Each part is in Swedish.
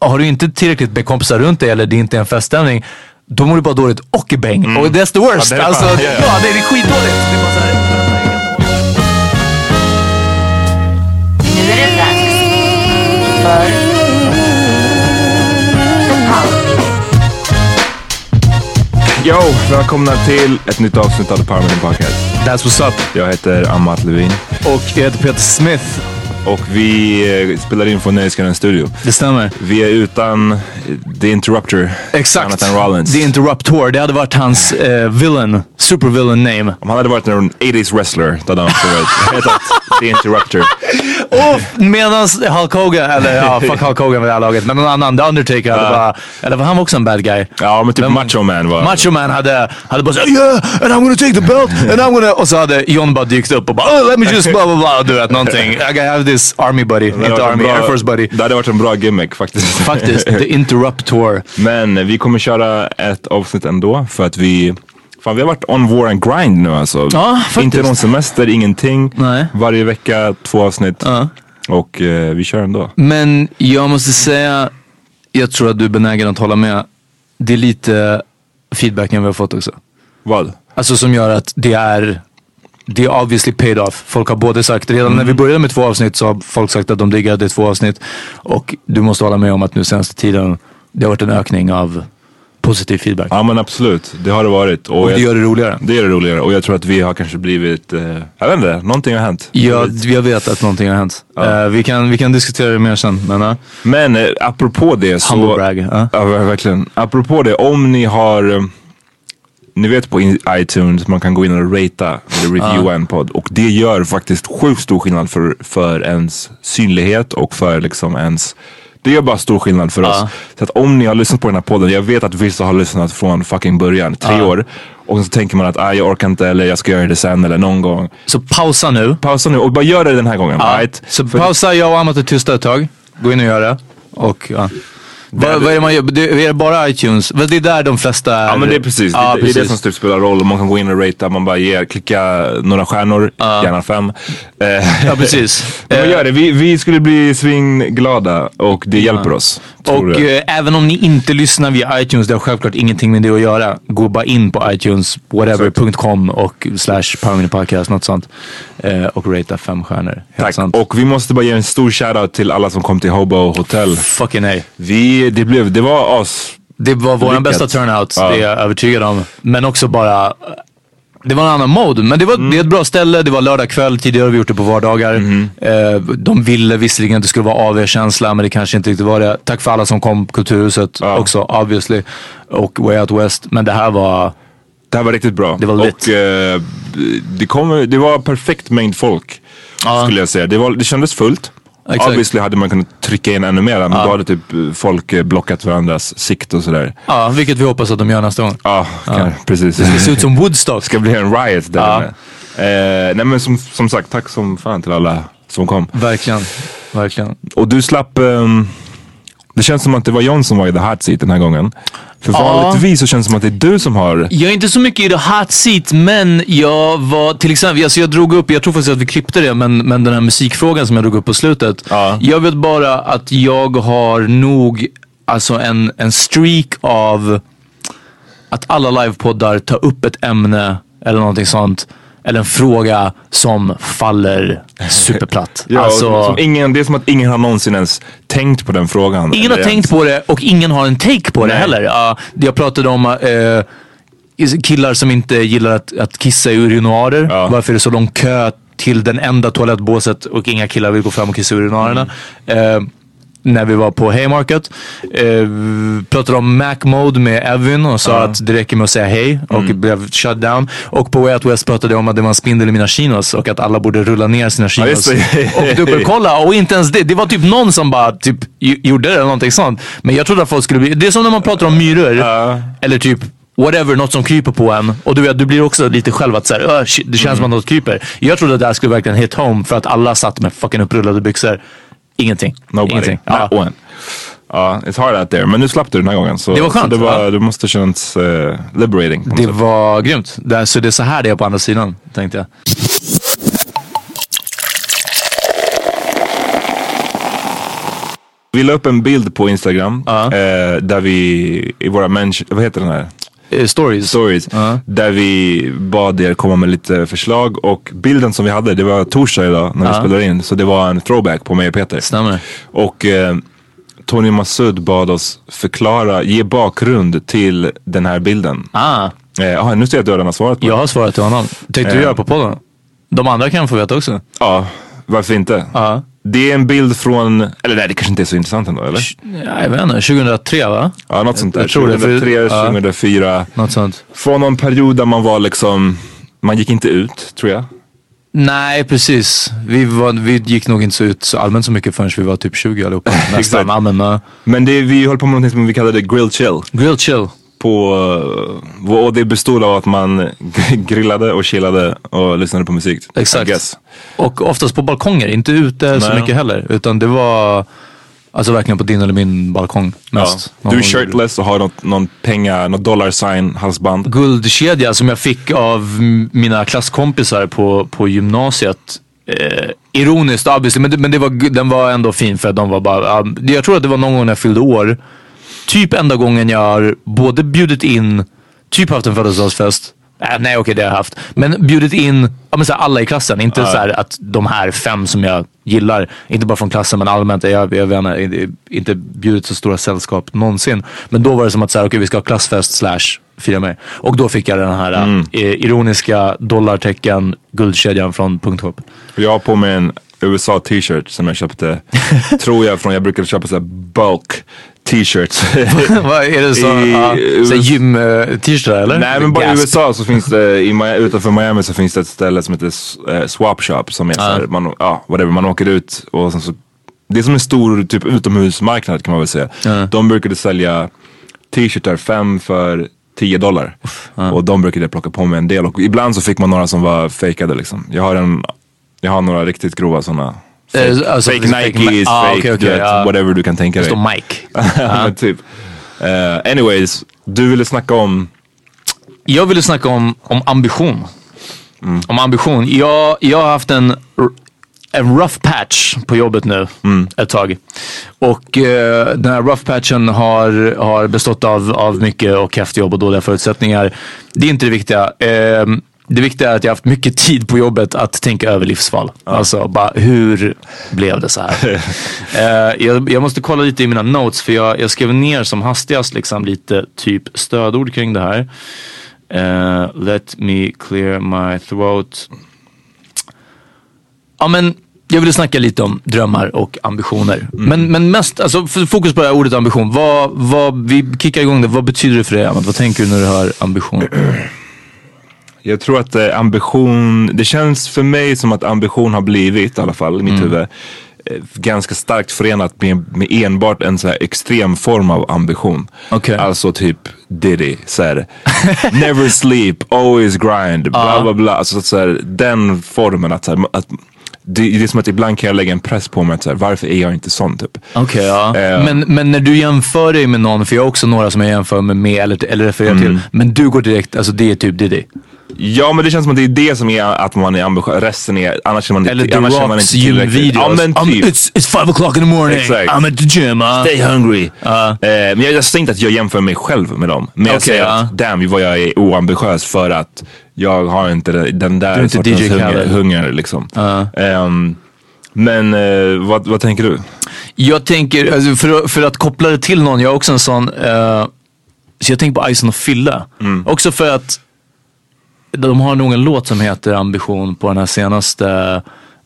har du inte tillräckligt med kompisar runt dig eller det är inte en feststämning, då mår du bara dåligt och i bäng. Och that's the worst. Ja, det är alltså, ja, ja, det är skitdåligt. Det är bara så här, Nu är det dags för Yo, välkomna till ett nytt avsnitt av The Power Podcast. That's what's up. Jag heter Amat Levin Och jag heter Peter Smith. Och vi eh, spelar in från Nöjesguiden Studio. Det stämmer. Vi är utan eh, The Interrupter, Exakt. Jonathan Rollins. The Interruptor. Det hade varit hans eh, villain, supervillain name. Om han hade varit en 80s wrestler, då hade han hetat The Interruptor. Och medans Hulk Hogan, eller ja, fuck Hulk Hogan vid det här laget, men någon annan, The Undertaker hade bara, eller var han också en bad guy? Ja, men typ Men- Macho Man var... Macho Man hade, hade bara såhär yeah and I'm gonna take the belt and I'm gonna... Och så hade John bara dykt upp och bara oh, let me just blah blah blah. Du vet någonting. I have this army buddy. Det Inte army, bra- air force buddy. Det hade varit en bra gimmick faktiskt. Faktiskt. The Interruptor. Men vi kommer köra ett avsnitt ändå för att vi Fan vi har varit on våran grind nu alltså. Ja. Inte någon semester, ingenting. Nej. Varje vecka två avsnitt. Ja. Och eh, vi kör ändå. Men jag måste säga, jag tror att du är benägen att hålla med. Det är lite feedbacken vi har fått också. Vad? Alltså som gör att det är det är obviously paid off. Folk har både sagt, redan när vi började med två avsnitt så har folk sagt att de diggade två avsnitt. Och du måste hålla med om att nu senaste tiden, det har varit en ökning av positiv feedback. Ja men absolut, det har det varit. Och det jag, gör det roligare. det gör det roligare. Och jag tror att vi har kanske blivit, eh, jag vet inte, någonting har hänt. Ja, jag vet att någonting har hänt. Ja. Eh, vi, kan, vi kan diskutera det mer sen. Men, uh, Men eh, apropå det så... humble brag. ja. Ja, ver- verkligen. Apropå det, om ni har... Ni vet på iTunes, man kan gå in och ratea eller reviewa en podd. Och det gör faktiskt sjukt stor skillnad för, för ens synlighet och för liksom ens Det gör bara stor skillnad för oss. Så att om ni har lyssnat på den här podden, jag vet att vissa har lyssnat från fucking början, tre år. Och så tänker man att ah, jag orkar inte eller jag ska göra det sen eller någon gång. Så pausa nu. Pausa nu och bara gör det den här gången. Right? Så pausa, jag och Amat är tysta ett tag. Gå in och gör det. Och ja. Vad, vad är det man? Det, är det bara iTunes? Det är där de flesta är. Ja men det är precis. Ja, det, det är det som typ spelar roll. Man kan gå in och ratea, man bara ger, klicka några stjärnor, gärna fem. Ja, precis. men gör det. Vi, vi skulle bli svinglada och det hjälper oss. Och eh, även om ni inte lyssnar via iTunes, det har självklart ingenting med det att göra. Gå bara in på iTunes, whatever.com och slash Podcast, något sånt. Eh, och ratea fem stjärnor. Helt Tack. sant. Och vi måste bara ge en stor shoutout till alla som kom till Hobo Hotel. Fucking nej. Vi, det, blev, det var as. Det var vår bästa turnout, Ja. det är jag övertygad om. Men också bara, det var en annan mode. Men det, var, Mm. det är ett bra ställe, det var lördag kväll, tidigare har vi gjort det på vardagar. Mm-hmm. Eh, de ville visserligen att det skulle vara AV-känsla, men det kanske inte riktigt var det. Tack för alla som kom, Kulturhuset Ja. också obviously. Och Way Out West. Men det här var, Det här var riktigt bra. Det var lit. Och eh, det, kom, det var perfekt mängd folk. Ja. Skulle jag säga. Det, var, det kändes fullt. Exakt. Obviously hade man kunnat trycka in ännu mer. Men då hade typ folk eh, blockat varandras sikt och sådär. ja, vilket vi hoppas att de gör nästa gång. Ja, kan, precis. Det ser ut som Woodstock. Det ska bli en riot där Ja. Eh, nej men som, som sagt, tack som fan till alla som kom. Verkligen, verkligen. Och du slapp... ehm, det känns som att det var John som var i the hot seat den här gången. För Ja. vanligtvis så känns det som att det är du som har... Jag är inte så mycket i the hot seat, men jag var till exempel, alltså jag drog upp, jag tror faktiskt att vi klippte det, men, men den här musikfrågan som jag drog upp på slutet. Ja. Jag vet bara att jag har nog alltså en, en streak av att alla livepoddar tar upp ett ämne eller någonting sånt. Eller en fråga som faller superplatt. Ja, alltså, som ingen, det är som att ingen har någonsin ens tänkt på den frågan. Ingen har Eller tänkt på det och ingen har en take på det Nej. heller. Ja, jag pratade om eh, killar som inte gillar att, att kissa i urinoarer. Ja. Varför är det så lång kö till den enda toalettbåset och inga killar vill gå fram och kissa i urinoarerna. Mm. Eh, när vi var på Haymarket. Eh, pratade om Mac Mode med Evin och sa att det räcker med att säga hej och Mm. blev shut down. Och på Way Out West pratade jag om att det var en spindel i mina chinos och att alla borde rulla ner sina chinos och dubbelkolla. Och inte ens det. Det var typ någon som bara typ gjorde det eller någonting sånt. Men jag trodde att folk skulle bli... Det är som när man pratar om myror. Ja. Eller typ whatever, något som kryper på en. Och du vet, du blir också lite själv att såhär, det känns som att något kryper. Jag trodde att det här skulle verkligen hit home för att alla satt med fucking upprullade byxor. Ingenting. Nobody. Ingenting. Not Ja. one. Ja, it's hard out there. Men nu slapp du den här gången. Så, Det var skönt, det, var, ja. det måste känns uh, liberating. Det sätt. var grymt. Det så det är så här det är på andra sidan, tänkte jag. Vi la upp en bild på Instagram. eh, där vi, i våra människor, vad heter den här? Eh, stories. stories. Där vi bad er komma med lite förslag och bilden som vi hade, det var torsdag idag när vi Ja. spelade in. Så det var en throwback på mig och Peter. Stämmer. Och eh, Tony Massoud bad oss förklara, ge bakgrund till den här bilden. Ah, Eh, nu ser jag att du redan har svarat på jag har svarat till honom. Tänkte du Eh. göra på podden? De andra kan få veta också. Ja, varför inte? Ja. Det är en bild från, eller nej det kanske inte är så intressant ändå eller? Ja, jag vet inte, 2003 va? Ja, något sånt där. jag tror det, för- 2003, ja. 2004. Något sånt. Från någon period där man var liksom, man gick inte ut tror jag. Nej, precis. Vi, var, vi gick nog inte så ut så allmänt så mycket förrän vi var typ 20 allihopa. Nästan. Exakt. Ja, men, Men det, vi höll på med någonting som vi kallade grill chill. grill chill. På, eh, och det bestod av att man grillade och chillade och lyssnade på musik. Exakt. Och oftast på balkonger, inte ute så Nej. mycket heller. Utan det var alltså verkligen på din eller min balkong Ja. mest. Du är shirtless och har något, någon penga, något dollar sign halsband. guldkedja som jag fick av mina klasskompisar på, på gymnasiet. Eh, ironiskt obviously, men, det, men det var, den var ändå fin för att de var bara, ja, jag tror att det var någon gång när jag fyllde år. Typ enda gången jag har både bjudit in, typ haft en födelsedagsfest. Äh, nej okej det har jag haft. Men bjudit in ja, men så här, alla i klassen. Inte så här att de här fem som jag gillar, inte bara från klassen men allmänt. Jag, jag vet inte, inte- bjudit så stora sällskap någonsin. Men då var det som att så här, okej vi ska ha klassfest slash fira mig. Och då fick jag den här eh, ironiska dollartecken guldkedjan från Punkt Shop. Jag har på mig en USA t-shirt som jag köpte, tror jag, från, jag brukade köpa så här bulk t-shirts. Är det så? I- så US- gym uh, t-shirt eller? Nej men bara i. USA så finns det, i, utanför Miami så finns det ett ställe som heter eh, Swap Shop som är såhär, man, ja, whatever, man åker ut och sen så det är som en stor typ utomhusmarknad kan man väl säga. De brukade sälja t-shirtar fem för 10 dollar. Och de brukade plocka på mig en del och ibland så fick man några som var fejkade liksom. Jag har, en, jag har några riktigt grova sådana. Fake, Eh, alltså, fake fake- Nikes, ah, fake du vet, ja. whatever du kan tänka Det dig. står Mike. Men typ. Eh, anyways, du ville snacka om Jag ville snacka om, om ambition. Mm. Om ambition. Jag, jag har haft en, en rough patch på jobbet nu Mm. ett tag. Och eh, den här rough patchen har, har bestått av, av mycket och häftjobb och dåliga förutsättningar. Det är inte det viktiga. Eh, det viktiga är att jag har haft mycket tid på jobbet att tänka över livsval. Alltså bara hur blev det så här? eh, jag, jag måste kolla lite i mina notes för jag, jag skrev ner som hastigast liksom lite typ stödord kring det här. Eh, let me clear my throat. Ja men jag ville snacka lite om drömmar och ambitioner. Men, men mest, alltså fokus på det här ordet ambition. Vad, vad, vi kickar igång det. Vad betyder det för dig Ahmad? Vad tänker du när du hör ambition? Jag tror att eh, ambition, det känns för mig som att ambition har blivit, i alla fall i mitt huvud, eh, ganska starkt förenat med, med enbart en så här extrem form av ambition. Okej. Alltså typ Diddy, så här, never sleep, always grind, bla bla bla. Alltså så här, den formen att, så här, att det, det är som att ibland kan jag lägga en press på mig att så här, varför är jag inte sån typ? Okej, ja. Eh. Men, men när du jämför dig med någon, för jag har också några som jag jämför mig med eller, eller refererar till. Men du går direkt, alltså det är typ Diddy. Ja men det känns som att det är det som är att man är ambitiös. Resten är, annars är man, Eller annars är man inte tillräckligt. Ja men Um, typ. it's, it's five o'clock in the morning, Exakt. I'm at the gym. Uh. Stay hungry. Eh, men jag, jag säger inte att jag jämför mig själv med dem. Men jag Okej, säger ja. att damn vad jag är oambitiös för att jag har inte den- där inte sortens DJ hunger, hunger liksom. Ehm, men eh, vad, vad tänker du? Jag tänker, alltså för, för att koppla det till någon, jag är också en sån, eh, så jag tänker på Ison och Fille. Också för att de har nog en låt som heter Ambition på den här senaste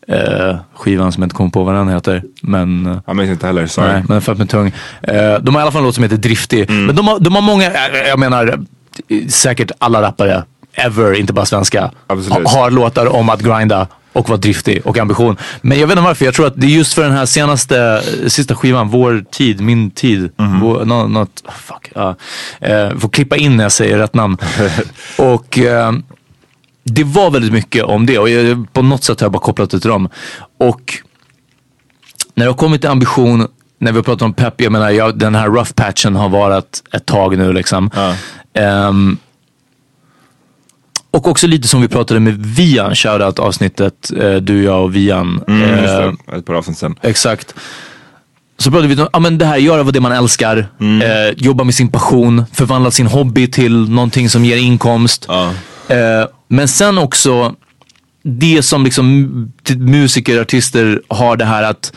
eh, skivan som jag inte kommer på vad den heter. Men, eh, Jag minns inte heller, sorry. nej, men för med tung. Eh, de har i alla fall en låt som heter Driftig. Men de har, de har många, eh, jag menar eh, säkert alla rappare ever, inte bara svenska, Absolut. ha- har låtar om att grinda och vara driftig och ambition. Men jag vet inte varför, jag tror att det är just för den här senaste, sista skivan, Vår tid, Min tid. Vår, nå- något, oh, fuck. Ja. Eh, får klippa in när jag säger rätt namn. och eh, det var väldigt mycket om det och jag, på något sätt har jag bara kopplat det till dem. Och när det har kommit till ambition, när vi har pratat om pepp, jag menar jag, den här rough patchen har varit ett tag nu liksom. Ehm, och också lite som vi pratade med Vian, shoutout avsnittet, eh, du, jag och Vian. Mm, Eh, just det, ett par avsnitt sen. Exakt. Så pratade vi om ja, men det här, göra vad det man älskar, Mm. eh, jobba med sin passion, förvandla sin hobby till någonting som ger inkomst. Eh, men sen också det som liksom t- musiker, artister har det här att,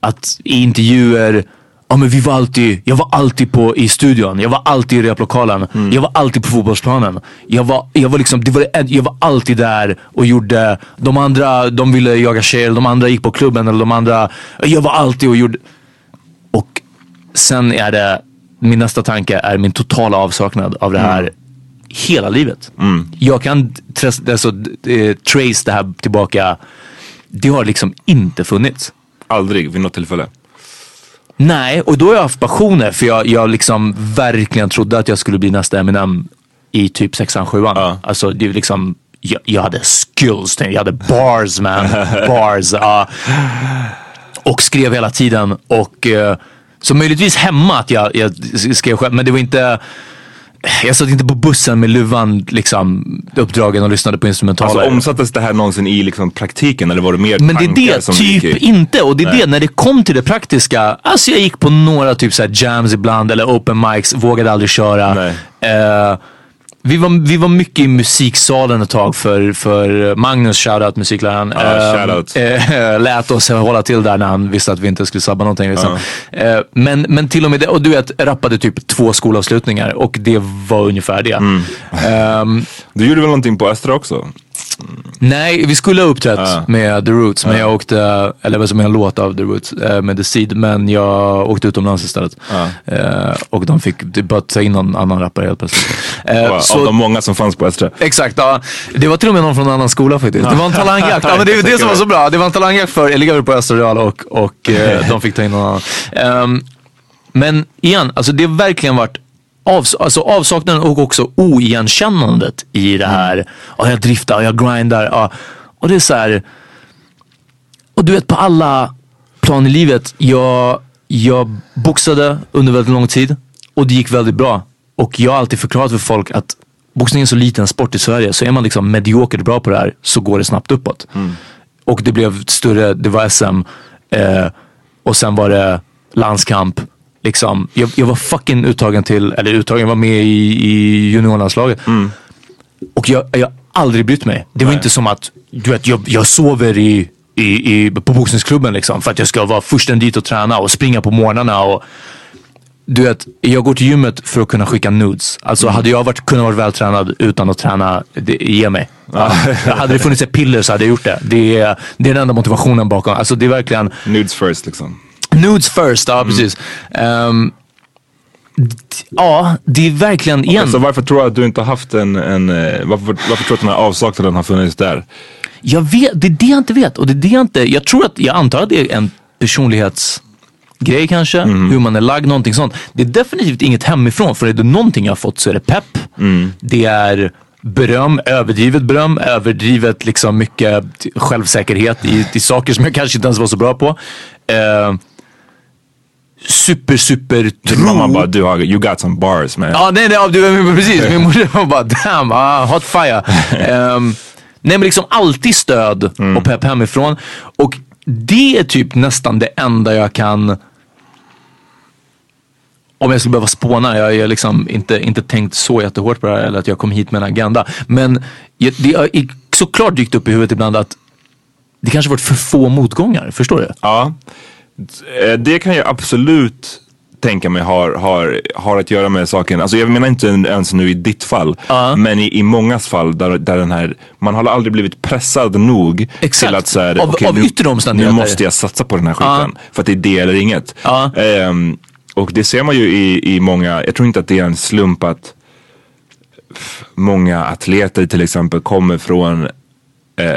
att i intervjuer Ja men vi var alltid, jag var alltid på, i studion, jag var alltid i replokalen, jag var alltid på fotbollsplanen. Jag var, jag var liksom, det var, jag var alltid där och gjorde, de andra de ville jaga tjejer, de andra gick på klubben eller de andra, jag var alltid och gjorde. Och sen är det, min nästa tanke är min totala avsaknad av det här hela livet. Jag kan tras- alltså, eh, trace det här tillbaka, det har liksom inte funnits. Aldrig vid något tillfälle. Nej, och då har jag haft passioner för jag, jag liksom verkligen trodde att jag skulle bli nästa Eminem i typ sexan, sjuan. Alltså det är liksom, jag, jag hade skills, jag hade bars man, bars. ja. och skrev hela tiden och eh, så möjligtvis hemma att jag, jag skrev själv, men det var inte jag satt inte på bussen med luvan liksom uppdragen och lyssnade på instrumentaler. Alltså omsattes det här någonsin i liksom praktiken eller var det mer Men det är det typ i? inte. Och det är Nej. det, när det kom till det praktiska. Alltså jag gick på några typ så här jams ibland eller open mics, vågade aldrig köra. Eh, vi, var, vi var mycket i musiksalen ett tag för, för Magnus, shoutout musikläraren. Ja, Eh, shoutout. eh, lät oss hålla till där när han visste att vi inte skulle sabba någonting. Liksom. Eh, men, men till och med det, och du vet, rappade typ två skolavslutningar och det var ungefär det. Mm. Ehm, Du gjorde väl någonting på Östra också? Nej, vi skulle ha uppträtt Ah. med The Roots, men jag åkte, eller vad som är en låt av The Roots, eh, med The Seed, men jag åkte utomlands istället. Eh, och de fick typ bara ta in någon annan rappare helt plötsligt. Eh, Av så- de många som fanns på Östra. Exakt, ja. Det var till och med någon från en annan skola faktiskt. Det var en talangjakt. Ja, men det är det som var så bra. Det var en talangjakt för elever på Östra Real och, och eh, de fick ta in någon annan. Ehm, men igen, alltså det har verkligen varit avs alltså avsaknaden och också oigenkännandet i det här. Ja, jag driftar, jag grindar. Ja. Och det är så här. Och du vet på alla plan i livet. Jag, jag boxade under väldigt lång tid och det gick väldigt bra. Och jag har alltid förklarat för folk att boxning är en så liten sport i Sverige. Så är man liksom mediokert bra på det här så går det snabbt uppåt. Och det blev större, det var SM eh, och sen var det landskamp. Liksom, jag, jag var fucking uttagen till, eller uttagen, jag var med i, i juniorlandslaget. Och jag, jag har aldrig brytt mig. Det var inte som att, du vet, jag, jag sover i, i, i, på boxningsklubben liksom för att jag ska vara försten dit och träna och springa på morgnarna. Och, du vet, jag går till gymmet för att kunna skicka nudes. Alltså hade jag varit, kunnat vara vältränad utan att träna, det, ge mig. Ja. hade det funnits ett piller så hade jag gjort det. Det är, det är den enda motivationen bakom. Alltså det är verkligen Nudes first liksom. Nudes first. Ja, precis. Ehm, d- ja, det är verkligen igen. Så varför tror du att du inte har haft en, en eh, varför, varför tror du att den här avsaknaden har funnits där? Jag vet, det är det jag inte vet. Och det är det jag inte, jag tror att, jag antar att det är en personlighetsgrej kanske. Hur man är lagd, någonting sånt. Det är definitivt inget hemifrån. För är det någonting jag har fått så är det pepp. Det är beröm, överdrivet beröm, överdrivet liksom mycket självsäkerhet i, i saker som jag kanske inte ens var så bra på. Eh, super, super Din tro. mamma bara, du har, you got some bars man. Ja, nej, nej, du, precis. Min morsa bara damn, ah, hot fire. Ehm, nej men liksom alltid stöd och pepp hemifrån. Och det är typ nästan det enda jag kan om jag skulle behöva spåna, jag har liksom inte, inte tänkt så jättehårt på det här eller att jag kom hit med en agenda. Men det har såklart dykt upp i huvudet ibland att det kanske varit för få motgångar, förstår du? Ja, det kan jag absolut tänka mig har, har, har att göra med saken. Alltså jag menar inte ens nu i ditt fall, men i, i mångas fall där, där den här, man har aldrig blivit pressad nog Exakt. till att så här, Av- okej, av nu, nu måste jag satsa på den här skiten. För att det är det eller inget. Ja. Ehm, och det ser man ju i, i många, jag tror inte att det är en slump att många atleter till exempel kommer från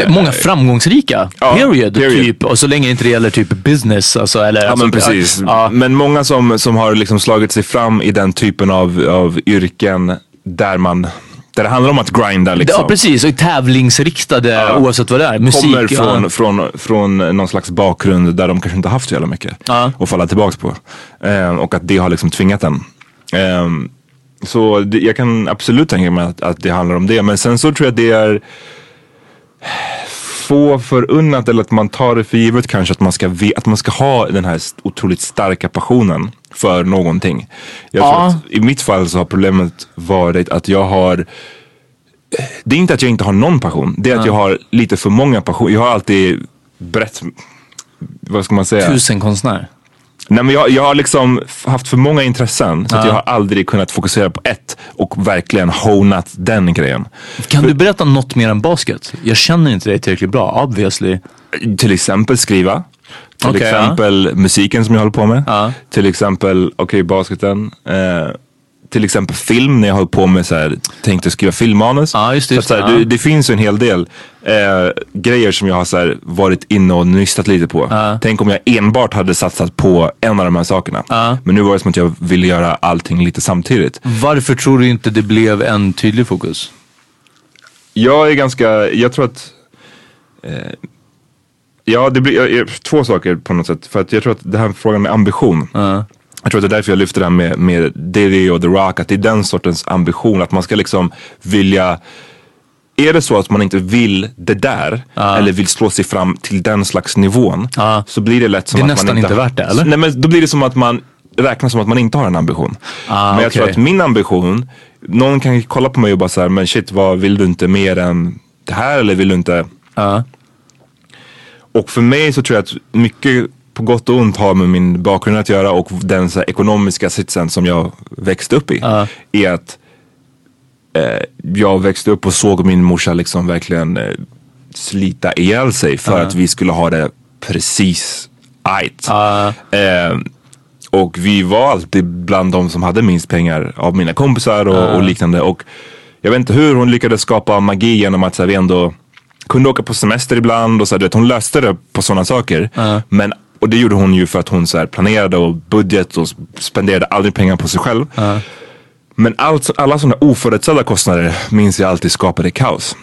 Många framgångsrika, Ja, period, period. Typ. Och så länge inte det gäller typ business. Alltså, eller, Ja alltså, men precis. Ja, Men många som, som har liksom slagit sig fram i den typen av, av yrken där man där det handlar om att grinda liksom. ja precis, och tävlingsriktade oavsett vad det är. Musik. Kommer ja. från, från, från någon slags bakgrund där de kanske inte haft så jävla mycket Ja. att falla tillbaks på. Ehm, och att det har liksom tvingat den. Ehm, så det, jag kan absolut tänka mig att, att det handlar om det. Men sen så tror jag att det är få förunnat eller att man tar det för givet kanske att man ska, att man ska ha den här otroligt starka passionen för någonting. Jag Ja. I mitt fall så har problemet varit att jag har det är inte att jag inte har någon passion. Det är att jag har lite för många passioner. Jag har alltid brett, vad ska man säga? Tusen konstnär. Nej, men jag, jag har liksom haft för många intressen så att Ja. jag har aldrig kunnat fokusera på ett och verkligen honat den grejen. Kan du berätta något mer än basket? Jag känner inte dig tillräckligt bra, obviously. Till exempel skriva. Till Okej, exempel musiken som jag håller på med. Ja. Till exempel, okej basketen. Eh, till exempel film när jag håller på med så här, tänkte skriva filmmanus. Ja, just det, så att, så här, just det, det, finns ju en hel del eh, grejer som jag har så här, varit inne och nystat lite på. Ja. Tänk om jag enbart hade satsat på en av de här sakerna. Ja. Men nu var det som att jag ville göra allting lite samtidigt. Varför tror du inte det blev en tydlig fokus? Jag är ganska, jag tror att eh, Ja, det blir jag- jag- två saker på något sätt. För att jag tror att det här frågan med ambition. Jag tror att det är därför jag lyfter det här med, med Diddy och The Rock. Att det är den sortens ambition. Att man ska liksom vilja är det så att man inte vill det där eller vill slå sig fram till den slags nivån Ja. så blir det lätt som Det är att nästan man inte inte värt det, eller? Nej men då blir det som att man räknar som att man inte har en ambition. Ah, men jag tror okej. att min ambition, någon kan kolla på mig och bara så här, men shit vad vill du inte mer än det här eller vill du inte och för mig så tror jag att mycket på gott och ont har med min bakgrund att göra och den så här, ekonomiska sitsen som jag växte upp i. Ja. Är att eh, jag växte upp och såg min morsa liksom verkligen eh, slita ihjäl sig för att vi skulle ha det precis ajt. Eh, och vi var alltid bland de som hade minst pengar av mina kompisar och, och liknande. Och jag vet inte hur hon lyckades skapa magi genom att så här, vi ändå kunde åka på semester ibland och så här, du vet, hon löste det på sådana saker. Men, och det gjorde hon ju för att hon så planerade och budget och spenderade aldrig pengar på sig själv. Men allt, alla sådana oförutsedda kostnader minns jag alltid skapade kaos.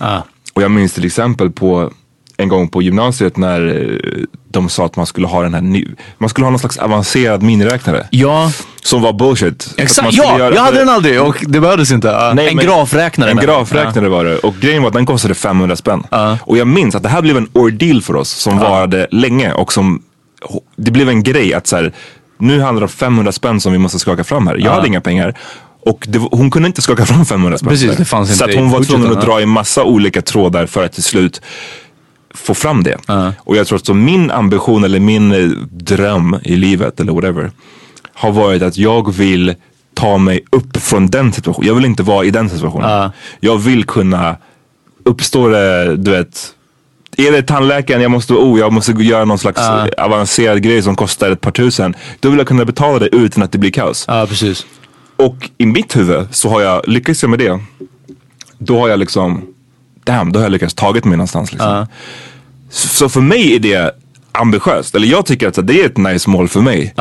Och jag minns till exempel på en gång på gymnasiet när eh, de sa att man skulle ha den här ny, man skulle ha någon slags avancerad miniräknare. Ja, Som var bullshit. Exakt. Ja, göra- jag hade den aldrig och det behövdes inte. Ja, Nej, en men- grafräknare. En grafräknare var det. Och grejen var att den kostade 500 spänn. Och jag minns att det här blev en ordeal för oss som varade länge och som, det blev en grej att så här, nu handlar det om 500 spänn som vi måste skaka fram här. Jag hade inga pengar. Och det, hon kunde inte skaka fram 500 spänn. Precis, det fanns Så inte hon var tvungen att ja. dra i massa olika trådar för att till slut få fram det. Och jag tror att så min ambition eller min eh, dröm i livet eller whatever har varit att jag vill ta mig upp från den situationen. Jag vill inte vara i den situationen. Jag vill kunna, uppstår det, du vet, är det tandläkaren, jag måste, oh, jag måste göra någon slags avancerad grej som kostar ett par tusen. Då vill jag kunna betala det utan att det blir kaos. Ja, precis. Och i mitt huvud så har jag, lyckats jag med det, då har jag liksom, damn, då har jag lyckats tagit mig någonstans. Liksom. Så, så för mig är det ambitiöst. Eller jag tycker att det är ett nice mål för mig.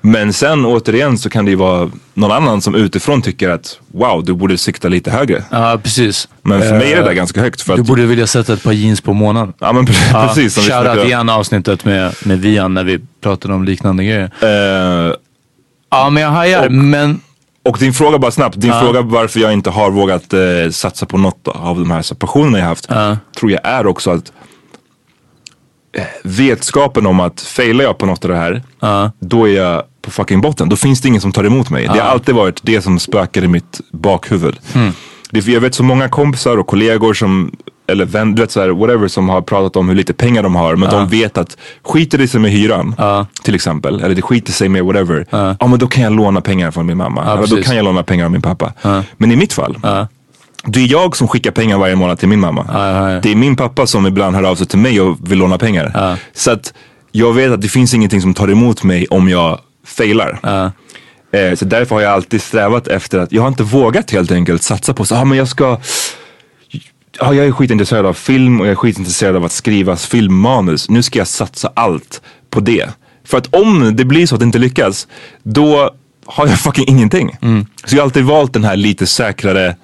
Men sen återigen så kan det ju vara någon annan som utifrån tycker att wow, du borde sikta lite högre. Ja, precis. Men för mig är det där Eh, ganska högt. För Du att, borde vilja sätta ett par jeans på månaden. ja men pre- Ja, precis. som Shoutout igen avsnittet med, med Vian när vi pratade om liknande grejer. Eh, Ja, men jag hajar. Och- Men Och din fråga bara snabbt, din fråga varför jag inte har vågat eh, satsa på något av de här passionerna jag haft. Tror jag är också att vetskapen om att failar jag på något av det här, då är jag på fucking botten. Då finns det ingen som tar emot mig. Det har alltid varit det som spökar i mitt bakhuvud. Det, är för jag vet så många kompisar och kollegor som eller vän, du vet så här, whatever som har pratat om hur lite pengar de har. Men de vet att skiter det sig med hyran till exempel. Eller det skiter sig med whatever. Ja men då kan jag låna pengar från min mamma. eller då kan jag låna pengar av min pappa. Men i mitt fall. Det är jag som skickar pengar varje månad till min mamma. ja, ja. Det är min pappa som ibland hör av sig till mig och vill låna pengar. Så att jag vet att det finns ingenting som tar emot mig om jag failar. Eh, så därför har jag alltid strävat efter att, jag har inte vågat helt enkelt satsa på så, ah, men jag ska Ja, jag är skitintresserad av film och jag är skitintresserad av att skriva filmmanus. Nu ska jag satsa allt på det. För att om det blir så att det inte lyckas, då har jag fucking ingenting. Så jag har alltid valt den här lite säkrare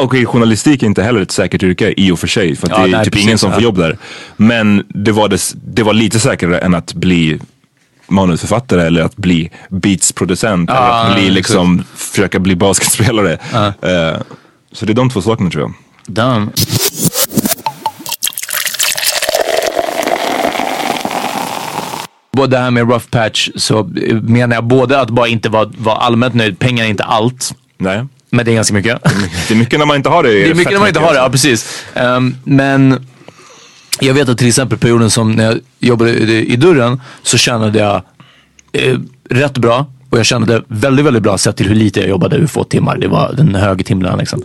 Okej, journalistik är inte heller ett säkert yrke i och för sig. För Ja, det är nej, typ precis, ingen som får jobb där. Men det var, det, det var lite säkrare än att bli manusförfattare eller att bli beatsproducent. eller att bli nej, liksom, försöka bli basketspelare. Eh, så det är de två sakerna tror jag. damn. Det här med rough patch så menar jag både att bara inte vara, vara allmänt nöjd. Pengar är inte allt. Nej. Men det är ganska mycket. Det är mycket när man inte har det. Det är mycket när man inte har det, ja alltså. precis. Ehm, men jag vet att till exempel perioden som när jag jobbade i, i dörren så tjänade jag eh, rätt bra. Och jag tjänade väldigt, väldigt bra sett till hur lite jag jobbade, hur få timmar. Det var den höga timlönen liksom.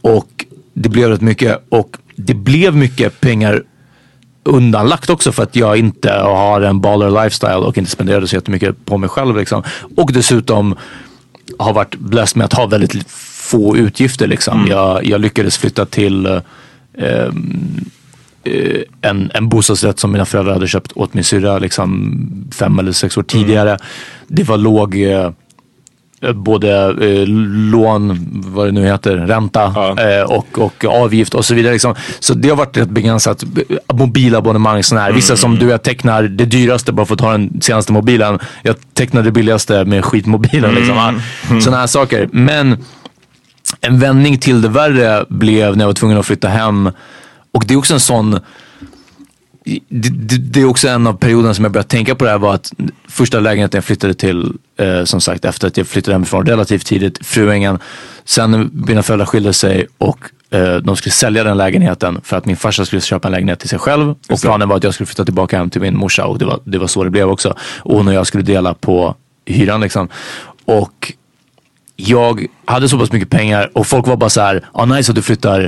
Och det blev rätt mycket. Och det blev mycket pengar undanlagt också för att jag inte har en baller lifestyle och inte spenderade så jättemycket på mig själv. Liksom. Och dessutom har varit blessed med att ha väldigt få utgifter. Liksom. Jag, jag lyckades flytta till eh, eh, en, en bostadsrätt som mina föräldrar hade köpt åt min syrra liksom, fem eller sex år tidigare. Det var låg eh, både eh, lån, vad det nu heter, ränta eh, och, och avgift och så vidare. Liksom. Så det har varit rätt begränsat. B- Mobilabonnemang, sådana här. Vissa som du vet tecknar det dyraste bara för att ta den senaste mobilen. Jag tecknar det billigaste med skitmobilen. Liksom. Ah, Sådana här saker. Men en vändning till det värre blev när jag var tvungen att flytta hem. Och det är också en sån det, det, det är också en av perioderna som jag började tänka på det här var att första lägenheten jag flyttade till, eh, som sagt efter att jag flyttade hemifrån relativt tidigt, Fruängen. Sen när mina föräldrar skilde sig och eh, de skulle sälja den lägenheten för att min farsa skulle köpa en lägenhet till sig själv. Och planen var att jag skulle flytta tillbaka hem till min morsa och det var, det var så det blev också. Och hon och jag skulle dela på hyran liksom. Och jag hade så pass mycket pengar och folk var bara så här, ah, nice att du flyttar.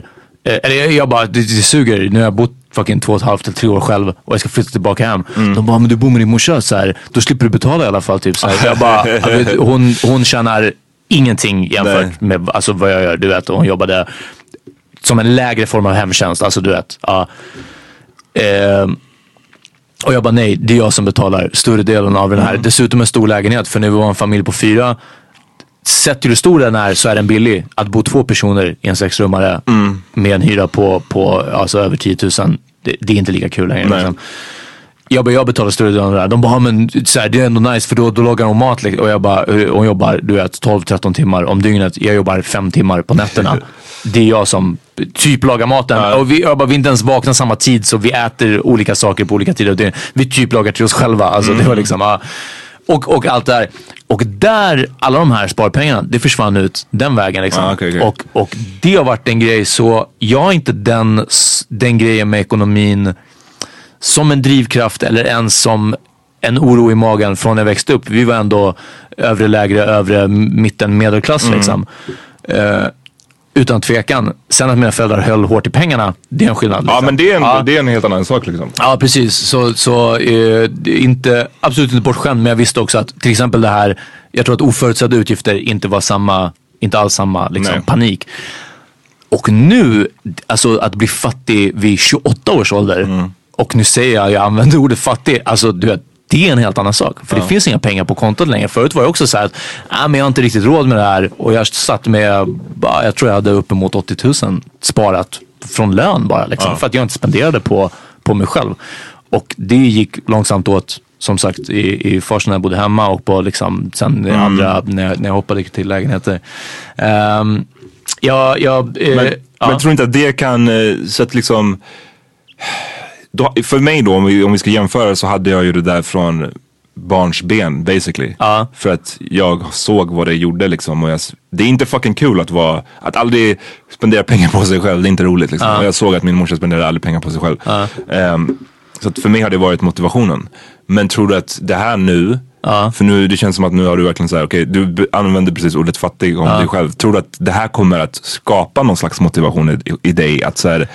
Eh, eller jag, jag bara, det, det suger. Nu har jag bott fucking två och ett halvt eller tre år själv och jag ska flytta tillbaka hem. De bara, men du bor med din morsa, så här, då slipper du betala i alla fall. Typ, så här. Jag bara, vet, hon, hon tjänar ingenting jämfört Nej. med alltså, vad jag gör. Du vet, hon jobbade som en lägre form av hemtjänst. Alltså du vet. Ja. Ehm, och jag bara nej, det är jag som betalar större delen av den här. Dessutom en stor lägenhet för vi var en familj på fyra. Sett till hur stor den är så är den billig. Att bo två personer i en sexrummare med en hyra på, på alltså över 10 000. Det, det är inte lika kul längre. Liksom. Jag, bara, jag betalar större delen av det där. De bara, "Ja, men så här, det är ändå nice för då, då lagar hon mat. liksom." Och jag bara, "Eh, hon jobbar du vet 12-13 timmar om dygnet. Jag jobbar 5 timmar på nätterna. Det är jag som typ lagar maten. Och vi, jag bara, vi inte ens vakna samma tid så vi äter olika saker på olika tider. av dygnet. Vi typ lagar till oss själva. Alltså, det var liksom, ja. Och, och allt det där. Och där, alla de här sparpengarna, det försvann ut den vägen. Liksom. Ah, okej, okej. Och, och det har varit en grej så jag har inte den, den grejen med ekonomin som en drivkraft eller ens som en oro i magen från när jag växte upp. Vi var ändå övre, lägre, övre, mitten, medelklass Mm. liksom. Eh, utan tvekan. Sen att mina föräldrar höll hårt i pengarna, det är en skillnad. Ja liksom. men det är en, Ja. det är en helt annan sak liksom. Ja precis, så, så eh, inte, absolut inte bortskämd men jag visste också att till exempel det här, jag tror att oförutsedda utgifter inte var samma, inte alls samma liksom, Nej. panik. Och nu, alltså att bli fattig vid 28 års ålder och nu säger jag, jag använder ordet fattig, alltså du vet, det är en helt annan sak. För det finns inga pengar på kontot längre. Förut var jag också så här att, ah, men jag har inte riktigt råd med det här. Och jag satt med, jag tror jag hade uppemot 80 000 sparat från lön bara. Liksom, För att jag inte spenderade på, på mig själv. Och det gick långsamt åt, som sagt, i, i först när jag bodde hemma och på liksom, sen det andra när jag, när jag hoppade till lägenheter. Um, jag, jag, eh, Men, ja. men tror inte att det kan, eh, så att liksom, då, för mig då om vi, om vi ska jämföra så hade jag ju det där från barns ben basically. Ja. För att jag såg vad det gjorde liksom. Och jag, det är inte fucking kul att vara, att aldrig spendera pengar på sig själv. Det är inte roligt liksom. Och jag såg att min morsa spenderade aldrig pengar på sig själv. Ehm, så att för mig har det varit motivationen. Men tror du att det här nu, för nu det känns som att nu har du verkligen såhär, okej du b- använder precis ordet fattig om dig själv. Tror du att det här kommer att skapa någon slags motivation i, i dig? Att såhär,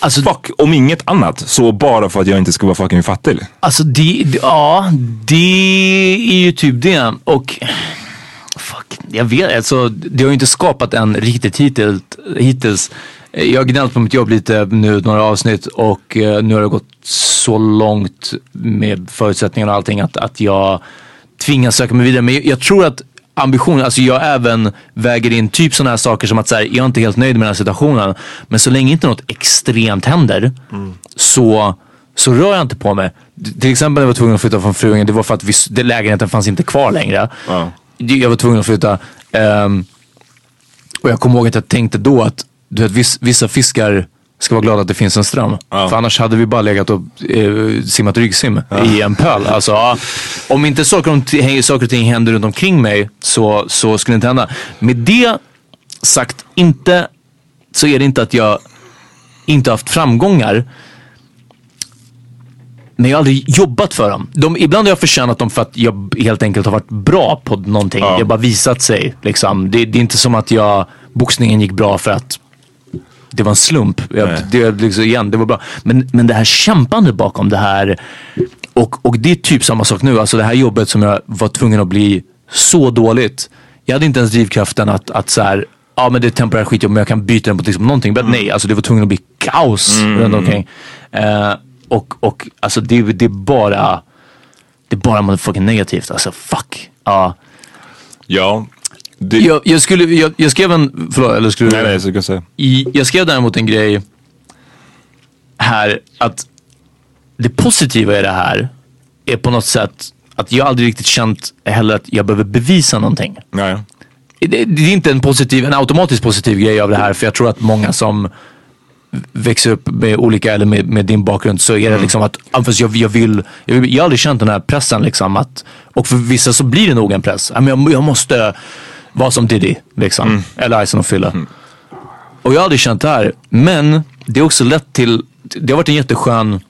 Alltså- fuck om inget annat så bara för att jag inte ska vara fucking fattig. Alltså det, ja, det är ju typ det. Och fuck, jag vet alltså det har ju inte skapat en riktigt hittills. hittills. Jag har gnällt på mitt jobb lite nu några avsnitt och eh, nu har det gått så långt med förutsättningarna och allting att, att jag tvingas söka mig vidare. Men jag, jag tror att ambitionen, alltså jag även väger in typ sådana här saker som att så här, jag är inte helt nöjd med den här situationen. Men så länge inte något extremt händer så, så rör jag inte på mig. Till exempel när jag var tvungen att flytta från Fruängen, det var för att vi, det, lägenheten fanns inte kvar längre. Ja. Jag var tvungen att flytta. ehm, och jag kommer ihåg att jag tänkte då att du vet, viss, vissa fiskar ska vara glada att det finns en ström. För annars hade vi bara legat och eh, simmat ryggsim i en pöl. Alltså, ja, om inte saker, om saker och ting händer runt omkring mig så, så skulle det inte hända. Med det sagt, inte, så är det inte att jag inte haft framgångar. Men jag har aldrig jobbat för dem. De, ibland har jag förtjänat dem för att jag helt enkelt har varit bra på någonting. Det har bara visat sig. Liksom. Det, det är inte som att jag, boxningen gick bra för att det var en slump. Jag, det, liksom, igen, det var bra. Men, men det här kämpandet bakom det här. Och, och det är typ samma sak nu. Alltså det här jobbet som jag var tvungen att bli så dåligt. Jag hade inte ens drivkraften att, att så här, ja men det är temporärt skitjobb men jag kan byta den på liksom någonting. Men nej, alltså det var tvungen att bli kaos runt omkring. Eh, och, och alltså det, det är bara, det är bara motherfucking negativt. Alltså fuck. Ja. Ja. Det, Jag, jag, skulle, jag, jag skrev en, förlåt, eller skulle du? nej nej, jag säga. I, jag skrev däremot en grej här att det positiva i det här är på något sätt att jag aldrig riktigt känt heller att jag behöver bevisa någonting. Nej. Det, det är inte en positiv, en automatiskt positiv grej av det här för jag tror att många som växer upp med olika eller med, med din bakgrund så är det liksom att jag, jag, vill, jag vill, jag har aldrig känt den här pressen liksom att, och för vissa så blir det nog en press. Jag, jag måste vara som Diddy liksom, eller Ison och Fille. Och jag har aldrig känt det här. Men det är också lett till, det har varit en jätteskön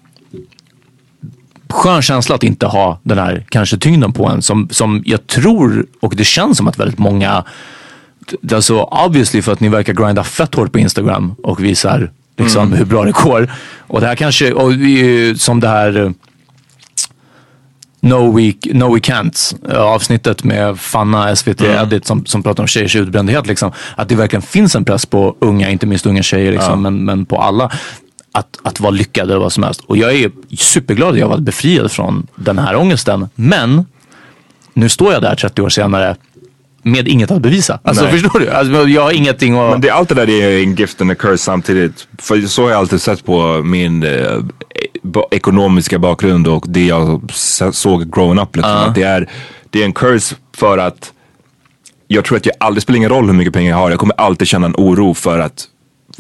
skön känsla att inte ha den här kanske tyngden på en som, som jag tror och det känns som att väldigt många alltså obviously för att ni verkar grinda fett hårt på Instagram och visar liksom Mm. hur bra det går. Och det här kanske, och som det här No We, no we Can't eh, avsnittet med Fanna, SVT Mm. Edit som, som pratar om tjejers utbrändhet. Liksom, att det verkligen finns en press på unga, inte minst unga tjejer, liksom, men, men på alla. Att, att vara lyckade eller vad som helst. Och jag är superglad att jag varit befriad från den här ångesten. Men nu står jag där 30 år senare med inget att bevisa. Alltså Nej. förstår du? Alltså, jag har ingenting att... Men det, allt det där är en gift and a curse samtidigt. För så har jag alltid sett på min eh, ekonomiska bakgrund och det jag såg growing up. Liksom. Att det, är, det är en curse för att jag tror att jag aldrig, det spelar ingen roll hur mycket pengar jag har, jag kommer alltid känna en oro för att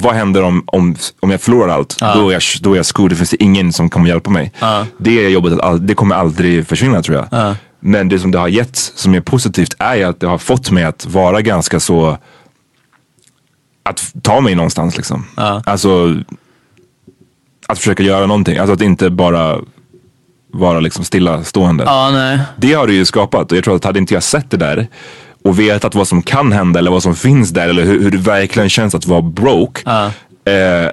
vad händer om, om, om jag förlorar allt? Då, är jag, då är jag screwed, det finns ingen som kommer hjälpa mig. Det är jobbet, det kommer aldrig försvinna tror jag. Men det som det har gett som är positivt är att det har fått mig att vara ganska så att ta mig någonstans liksom. Alltså att försöka göra någonting. Alltså att inte bara vara liksom stillastående. Ja, nej. Det har det ju skapat och jag tror att hade inte jag sett det där och vetat vad som kan hända eller vad som finns där eller hur, hur det verkligen känns att vara broke. Eh,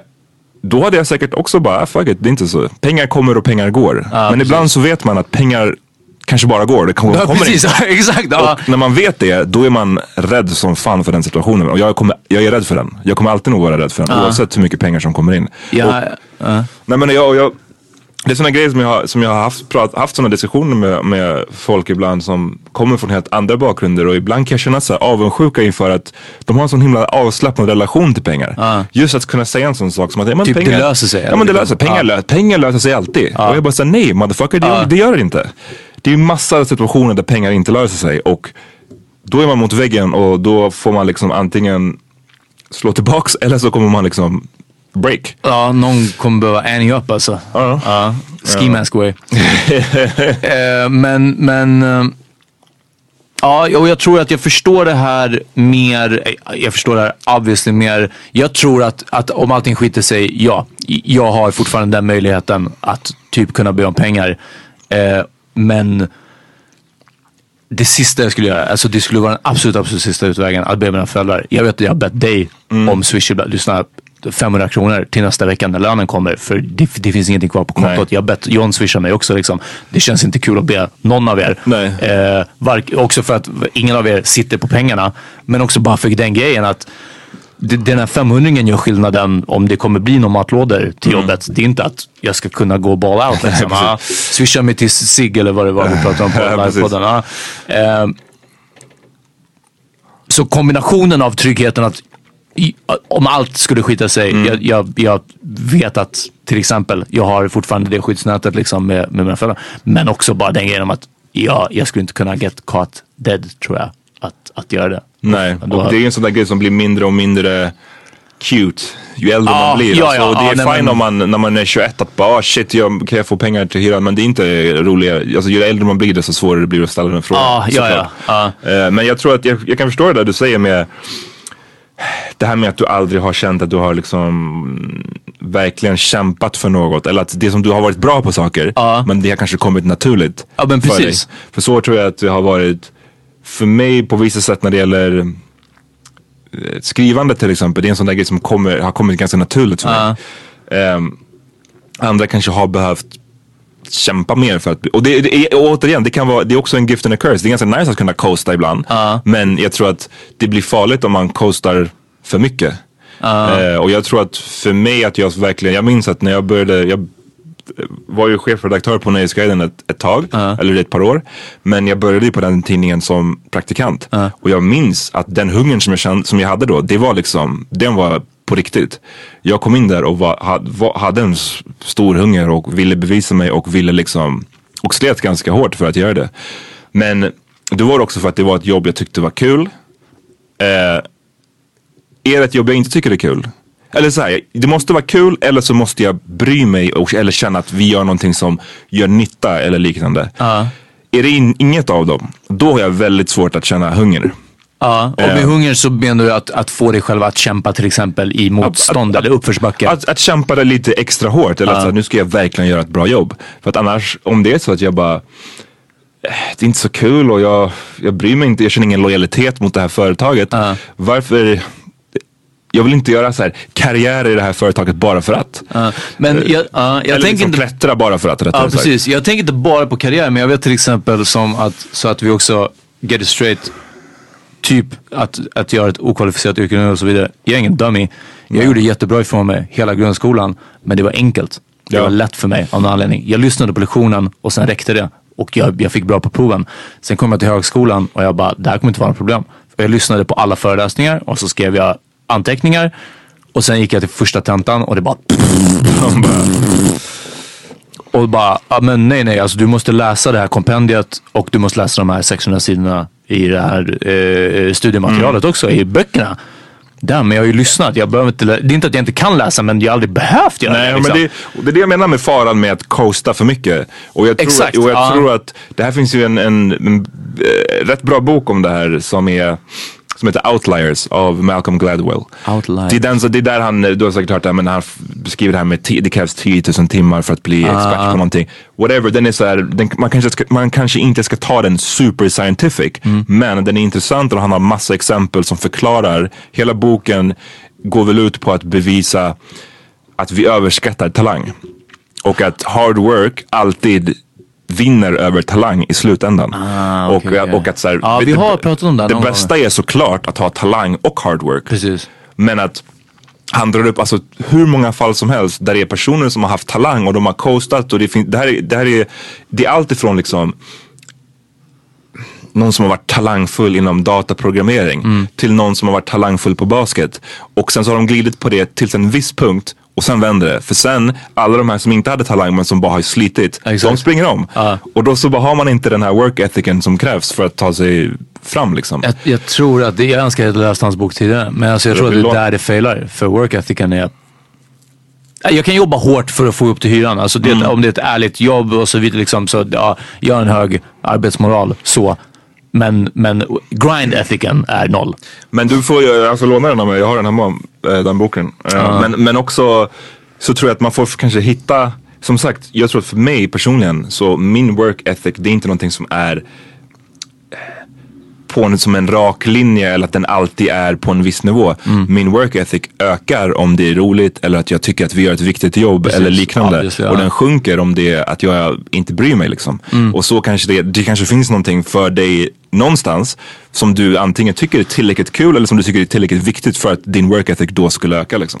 då hade jag säkert också bara, ah, fuck it, det är inte så. Pengar kommer och pengar går. Men ibland så vet man att pengar kanske bara går. Det kommer, Ja, precis, inte. ja, exakt. Ja. När man vet det, då är man rädd som fan för den situationen. Och jag, kommer, jag är rädd för den. Jag kommer alltid nog vara rädd för den. Oavsett hur mycket pengar som kommer in. Ja, Och, nej, men jag, jag, det är sådana grejer som jag som jag har haft, prat, haft sådana diskussioner med, med folk ibland som kommer från helt andra bakgrunder. Och ibland kan jag känna så här avundsjuka inför att de har en sån himla avslappnad relation till pengar. Just att kunna säga en sån sak som att ja, men Typ, det pengar, löser sig, Ja men det löser pengar, Ja. lö, pengar löser sig alltid. Och jag bara säger nej motherfucker, det, det gör det inte. Det är massa situationer där pengar inte löser sig. Och då är man mot väggen och då får man liksom antingen slå tillbaks eller så kommer man liksom break. Ja, någon kommer behöva Annie upp alltså. Ja. Ja. Ski mask way. Eh, men, men. eh, Ja, och jag tror att jag förstår det här mer, eh, jag förstår det här obviously mer. Jag tror att, att om allting skiter sig, ja, jag har fortfarande den möjligheten att typ kunna be om pengar. Eh, men det sista jag skulle göra, alltså det skulle vara den absolut, absolut sista utvägen att be mina föräldrar. Jag vet att jag har bett dig om Swish. Lyssna, 500 kronor till nästa vecka när lönen kommer. För det, det finns ingenting kvar på kontot. Nej. Jag har bett John swisha mig också. Liksom. Det känns inte kul att be någon av er. Eh, vark, också för att ingen av er sitter på pengarna. Men också bara för den grejen att den här 500 gör skillnaden om det kommer bli några matlådor till jobbet. Det är inte att jag ska kunna gå ball out. Liksom. Ah, swisha mig till Sig eller vad det var vi pratade om på livepodden. Ah. Eh, så kombinationen av tryggheten att om allt skulle skita sig, Mm. jag, jag, jag vet att till exempel jag har fortfarande det skyddsnätet liksom med, med mina föräldrar. Men också bara den grejen om att ja, jag skulle inte kunna get caught dead tror jag. Att, att göra det. Nej, och det är en sån där grej som blir mindre och mindre cute ju äldre Ja, man blir. ja, alltså, ja, det ja, är nej, fine om man, när man är 21 att bara ah, shit, jag, kan jag få pengar till hyran? Men det är inte roligare. Alltså, ju äldre man blir desto svårare det blir att ställa den frågan. Ja, ja, ja, Eh, Men jag tror att jag, jag kan förstå det där du säger med det här med att du aldrig har känt att du har liksom verkligen kämpat för något. Eller att det som du har varit bra på saker, men det har kanske kommit naturligt. Ja, men för dig. precis. För så tror jag att det har varit för mig på vissa sätt när det gäller eh, skrivande till exempel. Det är en sån där grej som kommer, har kommit ganska naturligt för mig. Ehm, andra kanske har behövt kämpa mer för att och, det, det och återigen, det kan vara, det är också en gift and a curse. Det är ganska nice att kunna coasta ibland. Men jag tror att det blir farligt om man coastar för mycket. Eh, och jag tror att för mig att jag verkligen, jag minns att när jag började, jag var ju chefredaktör på Nöjesguiden ett, ett tag, eller ett par år. Men jag började ju på den tidningen som praktikant. Och jag minns att den hungern som jag, kände, som jag hade då, det var liksom, den var på riktigt. Jag kom in där och var, hade, hade en stor hunger och ville bevisa mig och ville liksom, och slet ganska hårt för att göra det. Men det var också för att det var ett jobb jag tyckte var kul. Eh, är det ett jobb jag inte tycker är kul? Eller så här, det måste vara kul eller så måste jag bry mig och, eller känna att vi gör någonting som gör nytta eller liknande. Är det in, inget av dem, då har jag väldigt svårt att känna hunger. Ja, och med Eh. hunger så menar du att, att få dig själv att kämpa till exempel i motstånd att- eller uppförsbacke? Att, att kämpa det lite extra hårt eller att så här, nu ska jag verkligen göra ett bra jobb. För att annars, om det är så att jag bara det är inte så kul och jag, jag bryr mig inte, jag känner ingen lojalitet mot det här företaget. Varför, jag vill inte göra så här karriär i det här företaget bara för att. Ja, men jag, ja, jag Eller tänker liksom inte... klättra bara för att Ja, sagt. precis. Jag tänker inte bara på karriär, men jag vet till exempel som att, så att vi också get it straight, typ att, att göra ett okvalificerat yrke nu och så vidare. Jag är ingen dummy. Jag gjorde jättebra ifrån mig hela grundskolan, men det var enkelt. Det Ja. var lätt för mig av någon anledning. Jag lyssnade på lektionen och sen räckte det. Och jag, jag fick bra på proven. Sen kom jag till högskolan och jag bara, det här kommer inte vara något problem. För jag lyssnade på alla föreläsningar och så skrev jag anteckningar. Och sen gick jag till första tentan och det bara och bara, ja, men nej nej, alltså du måste läsa det här kompendiet och du måste läsa de här 600 sidorna i det här eh, studiematerialet Mm. också, i böckerna. Där, men jag har ju lyssnat. Jag behöver inte, det är inte att jag inte kan läsa, men jag har aldrig behövt göra Nej, det. men liksom. det, och det är det jag menar med faran med att coasta för mycket. Och jag tror, Exakt, och jag ja. tror att det här finns ju en, en, en eh, rätt bra bok om det här som är som heter Outliers av Malcolm Gladwell. Outliers. Det är, den, så det är där han, du har säkert hört det men han beskriver det här med det krävs 10 000 timmar för att bli Ah. expert på någonting. Whatever, den är så här, den, man, kanske ska, man kanske inte ska ta den super scientific, Mm. men den är intressant och han har massa exempel som förklarar. Hela boken går väl ut på att bevisa att vi överskattar talang. Och att hard work alltid vinner över talang i slutändan. Ah, och, okej, okej. och att så här, Ja, vi det- har pratat om det Det bästa är såklart att ha talang och hard work. Precis. Men att han drar upp alltså, hur många fall som helst där det är personer som har haft talang och de har coastat. Och det, fin- det, här är, det här är, det är allt ifrån liksom någon som har varit talangfull inom dataprogrammering till någon som har varit talangfull på basket. Och sen så har de glidit på det tills en viss punkt och sen vänder det. För sen, alla de här som inte hade talang men som bara har slitit, de Exakt. springer om. Och då så bara har man inte den här work ethicen som krävs för att ta sig fram liksom. Jag, jag tror att, det, jag önskar att jag läst hans bok tidigare, men alltså jag tror att det är där det failar. För work ethicen är jag kan jobba hårt för att få upp till hyran. Alltså det, Mm. Om det är ett ärligt jobb och så vidare. Liksom, så, ja, jag har en hög arbetsmoral. så. Men, men grind ethicen är noll. Men du får ju alltså låna den av mig, jag har den hemma, eh, den boken. Eh, Men, men också så tror jag att man får kanske hitta, som sagt, jag tror att för mig personligen så min work ethic det är inte någonting som är en, som en rak linje eller att den alltid är på en viss nivå. Min work ethic ökar om det är roligt eller att jag tycker att vi gör ett viktigt jobb Precis. eller liknande. Ja. Och den sjunker om det är att jag inte bryr mig liksom. Och så kanske det, det kanske finns någonting för dig någonstans som du antingen tycker är tillräckligt kul eller som du tycker är tillräckligt viktigt för att din work ethic då skulle öka liksom.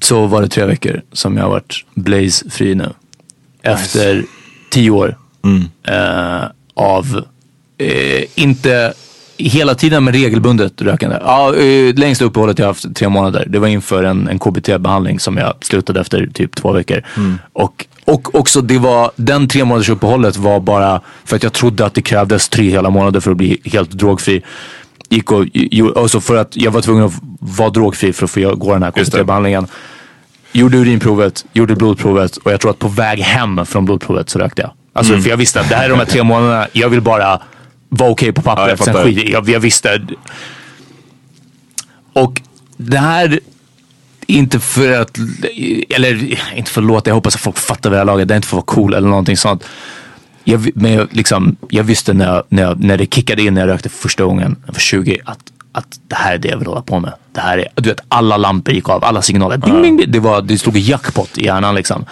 så var det tre veckor som jag har varit blaze-fri nu. Efter tio år eh, av, eh, inte hela tiden men regelbundet rökande. Ja, eh, längsta uppehållet jag haft tre månader. Det var inför en, en KBT-behandling som jag slutade efter typ två veckor. Och, och också det var, den tre månaders uppehållet var bara för att jag trodde att det krävdes tre hela månader för att bli helt drogfri. Gick och, jo- och så för att jag var tvungen att vara drogfri för att få gå den här KBT-behandlingen. Gjorde urinprovet, gjorde blodprovet och jag tror att på väg hem från blodprovet så rökte jag. Alltså Mm. för jag visste att det här är de här tre månaderna, jag vill bara vara okej på Ja, jag pappret. Sen fattar. skit, jag, jag visste. Och det här, inte för att, eller inte för att låta, jag hoppas att folk fattar det här laget, det är inte för att vara cool eller någonting sånt. Jag, men jag, liksom, jag visste när, jag, när, jag, när det kickade in när jag rökte första gången, jag var 20, att, att det här är det jag vill hålla på med. Det här är, du vet, alla lampor gick av, alla signaler. Bing, bing, bing. Det, var, det stod jackpot i hjärnan liksom.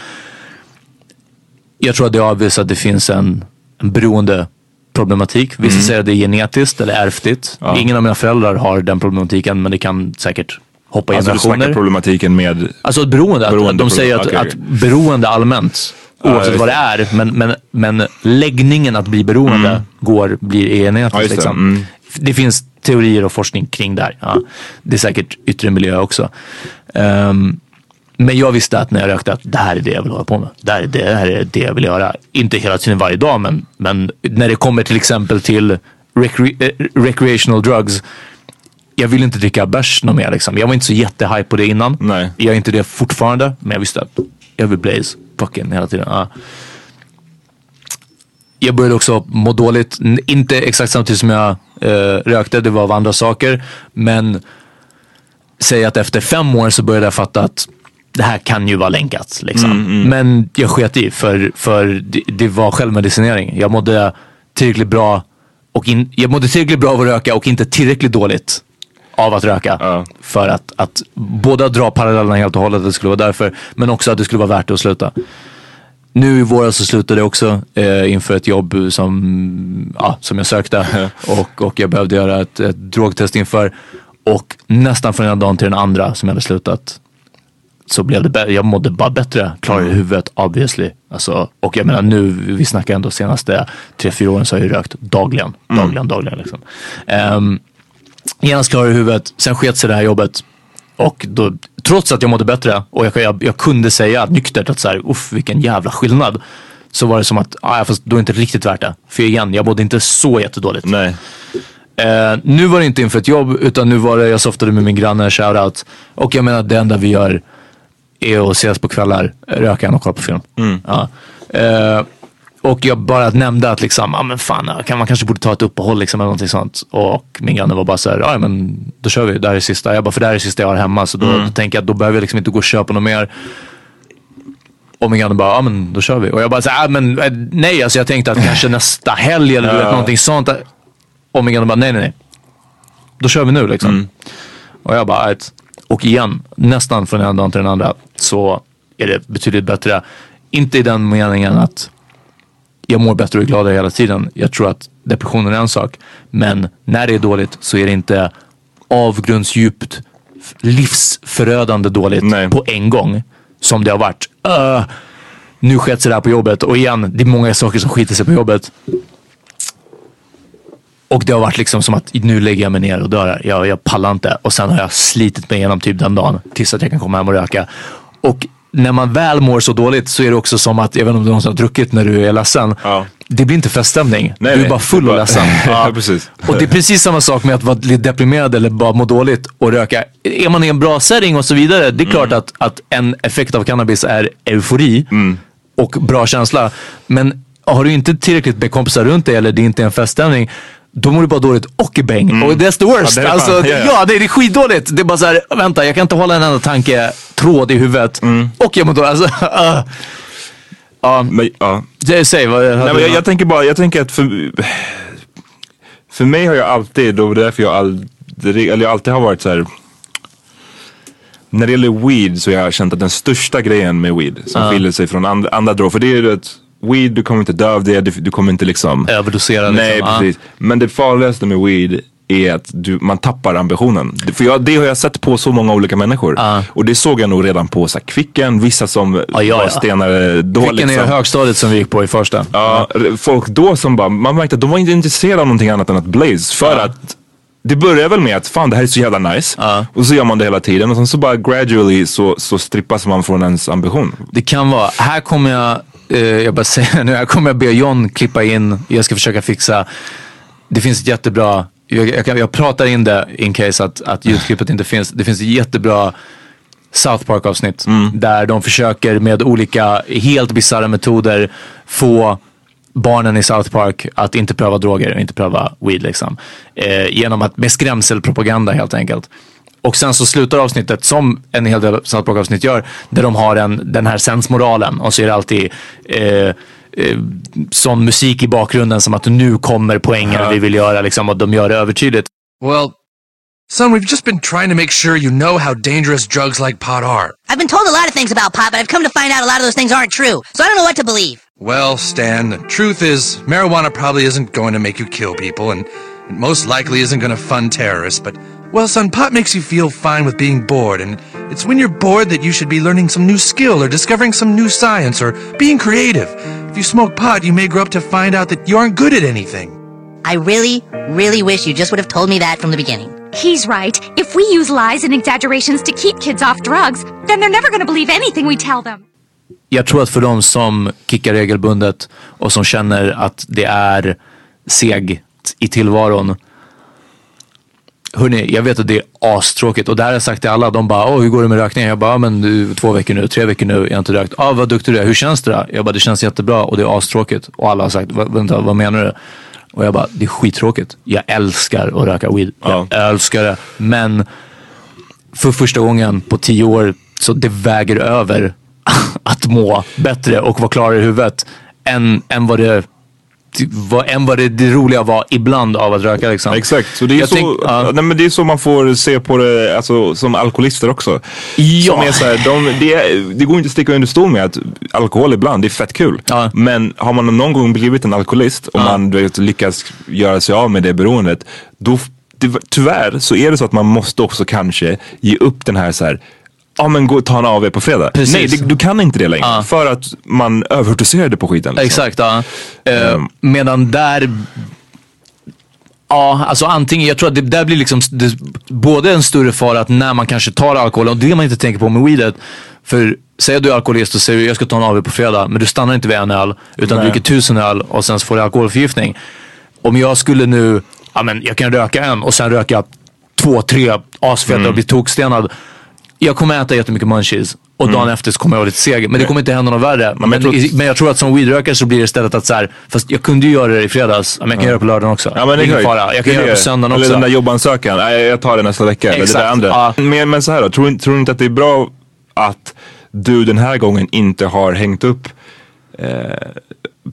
Jag tror att det avvisar att det finns en, en beroende problematik. Vissa Mm. säger att det är genetiskt eller ärftligt. Ja. Ingen av mina föräldrar har den problematiken men det kan säkert hoppa Alltså generationer. problematiken med... Alltså ett beroende. Att, Beroende att de säger att, okej, att beroende allmänt, oavsett vad det är, men, men, men läggningen att bli beroende Mm. går, blir genetiskt. Ja, det. liksom. Mm. det finns teorier och forskning kring det. Ja. Det är säkert yttre miljö också. Ehm, men jag visste att när jag rökte att det här är det jag vill hålla på med. Det här är det, det, här är det jag vill göra. Inte hela tiden varje dag men, men när det kommer till exempel till recre- eh, recreational drugs. Jag vill inte dricka bärs något mer. Liksom. Jag var inte så jättehype på det innan. Nej. Jag är inte det fortfarande. Men jag visste att jag vill blaze fucking hela tiden. Ja. Jag började också må dåligt. Inte exakt samtidigt som jag eh, rökte. Det var av andra saker. Men säg att efter fem år så började jag fatta att det här kan ju vara länkat. Liksom. Men jag sket i för, för det, det var självmedicinering. Jag mådde tillräckligt bra och in, jag mådde tillräckligt bra av att röka och inte tillräckligt dåligt av att röka. För att, att båda dra parallellerna helt och hållet, att det skulle vara därför. Men också att det skulle vara värt det att sluta. Nu i våras så slutade jag också eh, inför ett jobb som, ja, som jag sökte och, och jag behövde göra ett, ett drogtest inför. Och nästan från ena dagen till den andra som jag hade slutat så blev det bättre. Jag mådde bara bättre, klarare i huvudet obviously. Alltså, och jag menar nu, vi snackar ändå senaste tre, fyra åren så har jag rökt dagligen, dagligen, dagligen. Liksom. Um, genast klarare i huvudet, sen sket sig det här jobbet. Och då, trots att jag mådde bättre och jag, jag, jag kunde säga nyktert att så här, uff vilken jävla skillnad. Så var det som att, ah, fast då är det inte riktigt värt det. För igen, jag mådde inte så jättedåligt. Nej. Eh, nu var det inte inför ett jobb utan nu var det, jag softade med min granne, shoutout. Och jag menar det enda vi gör är att ses på kvällar, röka en och kolla på film. Ja. Eh, och jag bara nämnde att liksom, ah, men fan, kan man kanske borde ta ett uppehåll liksom, eller någonting sånt. Och min granne var bara så här, ja men då kör vi, det här är sista. Jag bara, för det här är sista jag har hemma. Så då, Mm. då tänker jag att då behöver jag liksom inte gå och köpa något mer. Och min granne bara, ja men då kör vi. Och jag bara, så här, ah, men eh, nej, alltså jag tänkte att kanske nästa helg eller du vet någonting sånt. Och min granne bara, nej nej nej. Då kör vi nu liksom. Och jag bara, right. Och igen, nästan från ena dagen till den andra så är det betydligt bättre. Inte i den meningen att jag mår bättre och är gladare hela tiden. Jag tror att depressionen är en sak. Men när det är dåligt så är det inte avgrundsdjupt livsförödande dåligt på en gång. Som det har varit. Uh, nu sket sig det här på jobbet och igen, det är många saker som skiter sig på jobbet. Och det har varit liksom som att nu lägger jag mig ner och dör. här. Jag, jag pallar inte. Och sen har jag slitit mig igenom typ den dagen tills att jag kan komma hem och röka. Och när man väl mår så dåligt så är det också som att, jag vet inte om du någonsin har druckit när du är ledsen. Det blir inte feststämning. Nej, du är bara full och Bara- ledsen. Ja, precis. Och det är precis samma sak med att vara lite deprimerad eller bara må dåligt och röka. Är man i en bra setting och så vidare, det är klart att, att en effekt av cannabis är eufori och bra känsla. Men har du inte tillräckligt med kompisar runt dig eller det är inte en feststämning, då mår du bara dåligt och i bäng. Och that's the worst. Ja, det är alltså, ja, det, ja. ja, det är skitdåligt. Det är bara så här, vänta, jag kan inte hålla en enda tanke, tråd i huvudet. Och jag mår dåligt. Alltså, uh. Ja, men, ja. Det, säg vad Nej, men jag, jag tänker bara, jag tänker att för, för mig har jag alltid, och det är därför jag aldrig, eller jag alltid har varit så här. När det gäller weed så har jag känt att den största grejen med weed som Ja. skiljer sig från andra, andra droger, för det är ju att weed, du kommer inte dö av det, du, du kommer inte liksom Överdosera Nej liksom. Ja. precis. Men det farligaste med weed är att du, man tappar ambitionen. För jag, det har jag sett på så många olika människor. Och det såg jag nog redan på så här, Kvicken, vissa som ja, ja. var stenare då. Vilken liksom. är högstadiet som vi gick på i första? Ja, folk då som bara, man märkte att de var inte intresserade av någonting annat än att blaze. För att det börjar väl med att fan det här är så jävla nice. Och så gör man det hela tiden och sen så bara gradually så, så strippas man från ens ambition. Det kan vara. Här kommer jag, jag bara säger nu, här kommer jag be John klippa in. Jag ska försöka fixa. Det finns ett jättebra jag, jag, jag pratar in det in case att, att ljudklippet inte finns. Det finns ett jättebra South Park avsnitt där de försöker med olika helt bisarra metoder få barnen i South Park att inte pröva droger och inte pröva weed liksom. Eh, genom att, med skrämselpropaganda helt enkelt. Och sen så slutar avsnittet som en hel del South Park avsnitt gör. Där de har en, den här sensmoralen och så är det alltid eh, eh, sån musik i bakgrunden som att nu kommer poängen vi vill göra liksom och de gör det övertydligt. Well, son, we've just been trying to make sure you know how dangerous drugs like pot are. I've been told a lot of things about pot, but I've come to find out a lot of those things aren't true. So I don't know what to believe. Well, Stan, the truth is, marijuana probably isn't going to make you kill people, and it most likely isn't going to fund terrorists, but, well, son, pot makes you feel fine with being bored, and it's when you're bored that you should be learning some new skill or discovering some new science or being creative. If you smoke pot, you may grow up to find out that you aren't good at anything. I really, really wish you just would have told me that from the beginning. He's right. If we use lies and exaggerations to keep kids off drugs, then they're never going to believe anything we tell them. Jag tror att för de som kickar regelbundet och som känner att det är segt i tillvaron. Hörni, jag vet att det är astråkigt och det här har jag sagt till alla. De bara, Åh, hur går det med rökningen? Jag bara, "Ja, men du, två veckor nu, tre veckor nu, jag har inte rökt. Ja, vad duktig du är. Hur känns det då? Jag bara, det känns jättebra och det är astråkigt. Och alla har sagt, "Va- vänta, vad menar du? Och jag bara, det är skittråkigt. Jag älskar att röka weed. Jag älskar det. Men för första gången på tio år så det väger över att må bättre och vara klarare i huvudet än, än vad det än vad det, det roliga var ibland av att röka liksom. Exakt, så det är, Jag så, tänk- ja. nej, men det är så man får se på det alltså, som alkoholister också. Ja. Som är så här, de, det, det går inte att sticka under stol med att alkohol ibland, det är fett kul. Men har man någon gång blivit en alkoholist och man du vet, lyckas göra sig av med det beroendet. Då, det, tyvärr så är det så att man måste också kanske ge upp den här så här Ja men gå, ta en AV på fredag. Precis. Nej, det, du kan inte det längre. För att man överdoserade på skiten. Liksom. Exakt, ja. Eh, medan där Ja, alltså antingen, jag tror att det där blir liksom det, både en större fara att när man kanske tar alkohol, och det man inte tänker på med weedet. För säg att du är alkoholist och säger jag ska ta en AW på fredag, men du stannar inte vid en öl, utan Nej. du dricker tusen öl och sen så får du alkoholförgiftning. Om jag skulle nu, ja men jag kan röka en och sen röka två, tre asfeta Mm. och bli tokstenad. Jag kommer äta jättemycket munchies och dagen efter så kommer jag vara lite seg. Men det kommer inte hända något värre. Men, jag tror att- men jag tror att som weedrökare så blir det istället att så här, fast jag kunde ju göra det i fredags, men jag kan göra det på lördagen också. Ja, men det är ingen exakt. fara. Jag kan är göra det på söndagen Eller också. den där jobbansökan. Nej, jag tar det nästa vecka. Eller det Exakt, där andra. ja. Men, men så här då, tror, tror du inte att det är bra att du den här gången inte har hängt upp eh,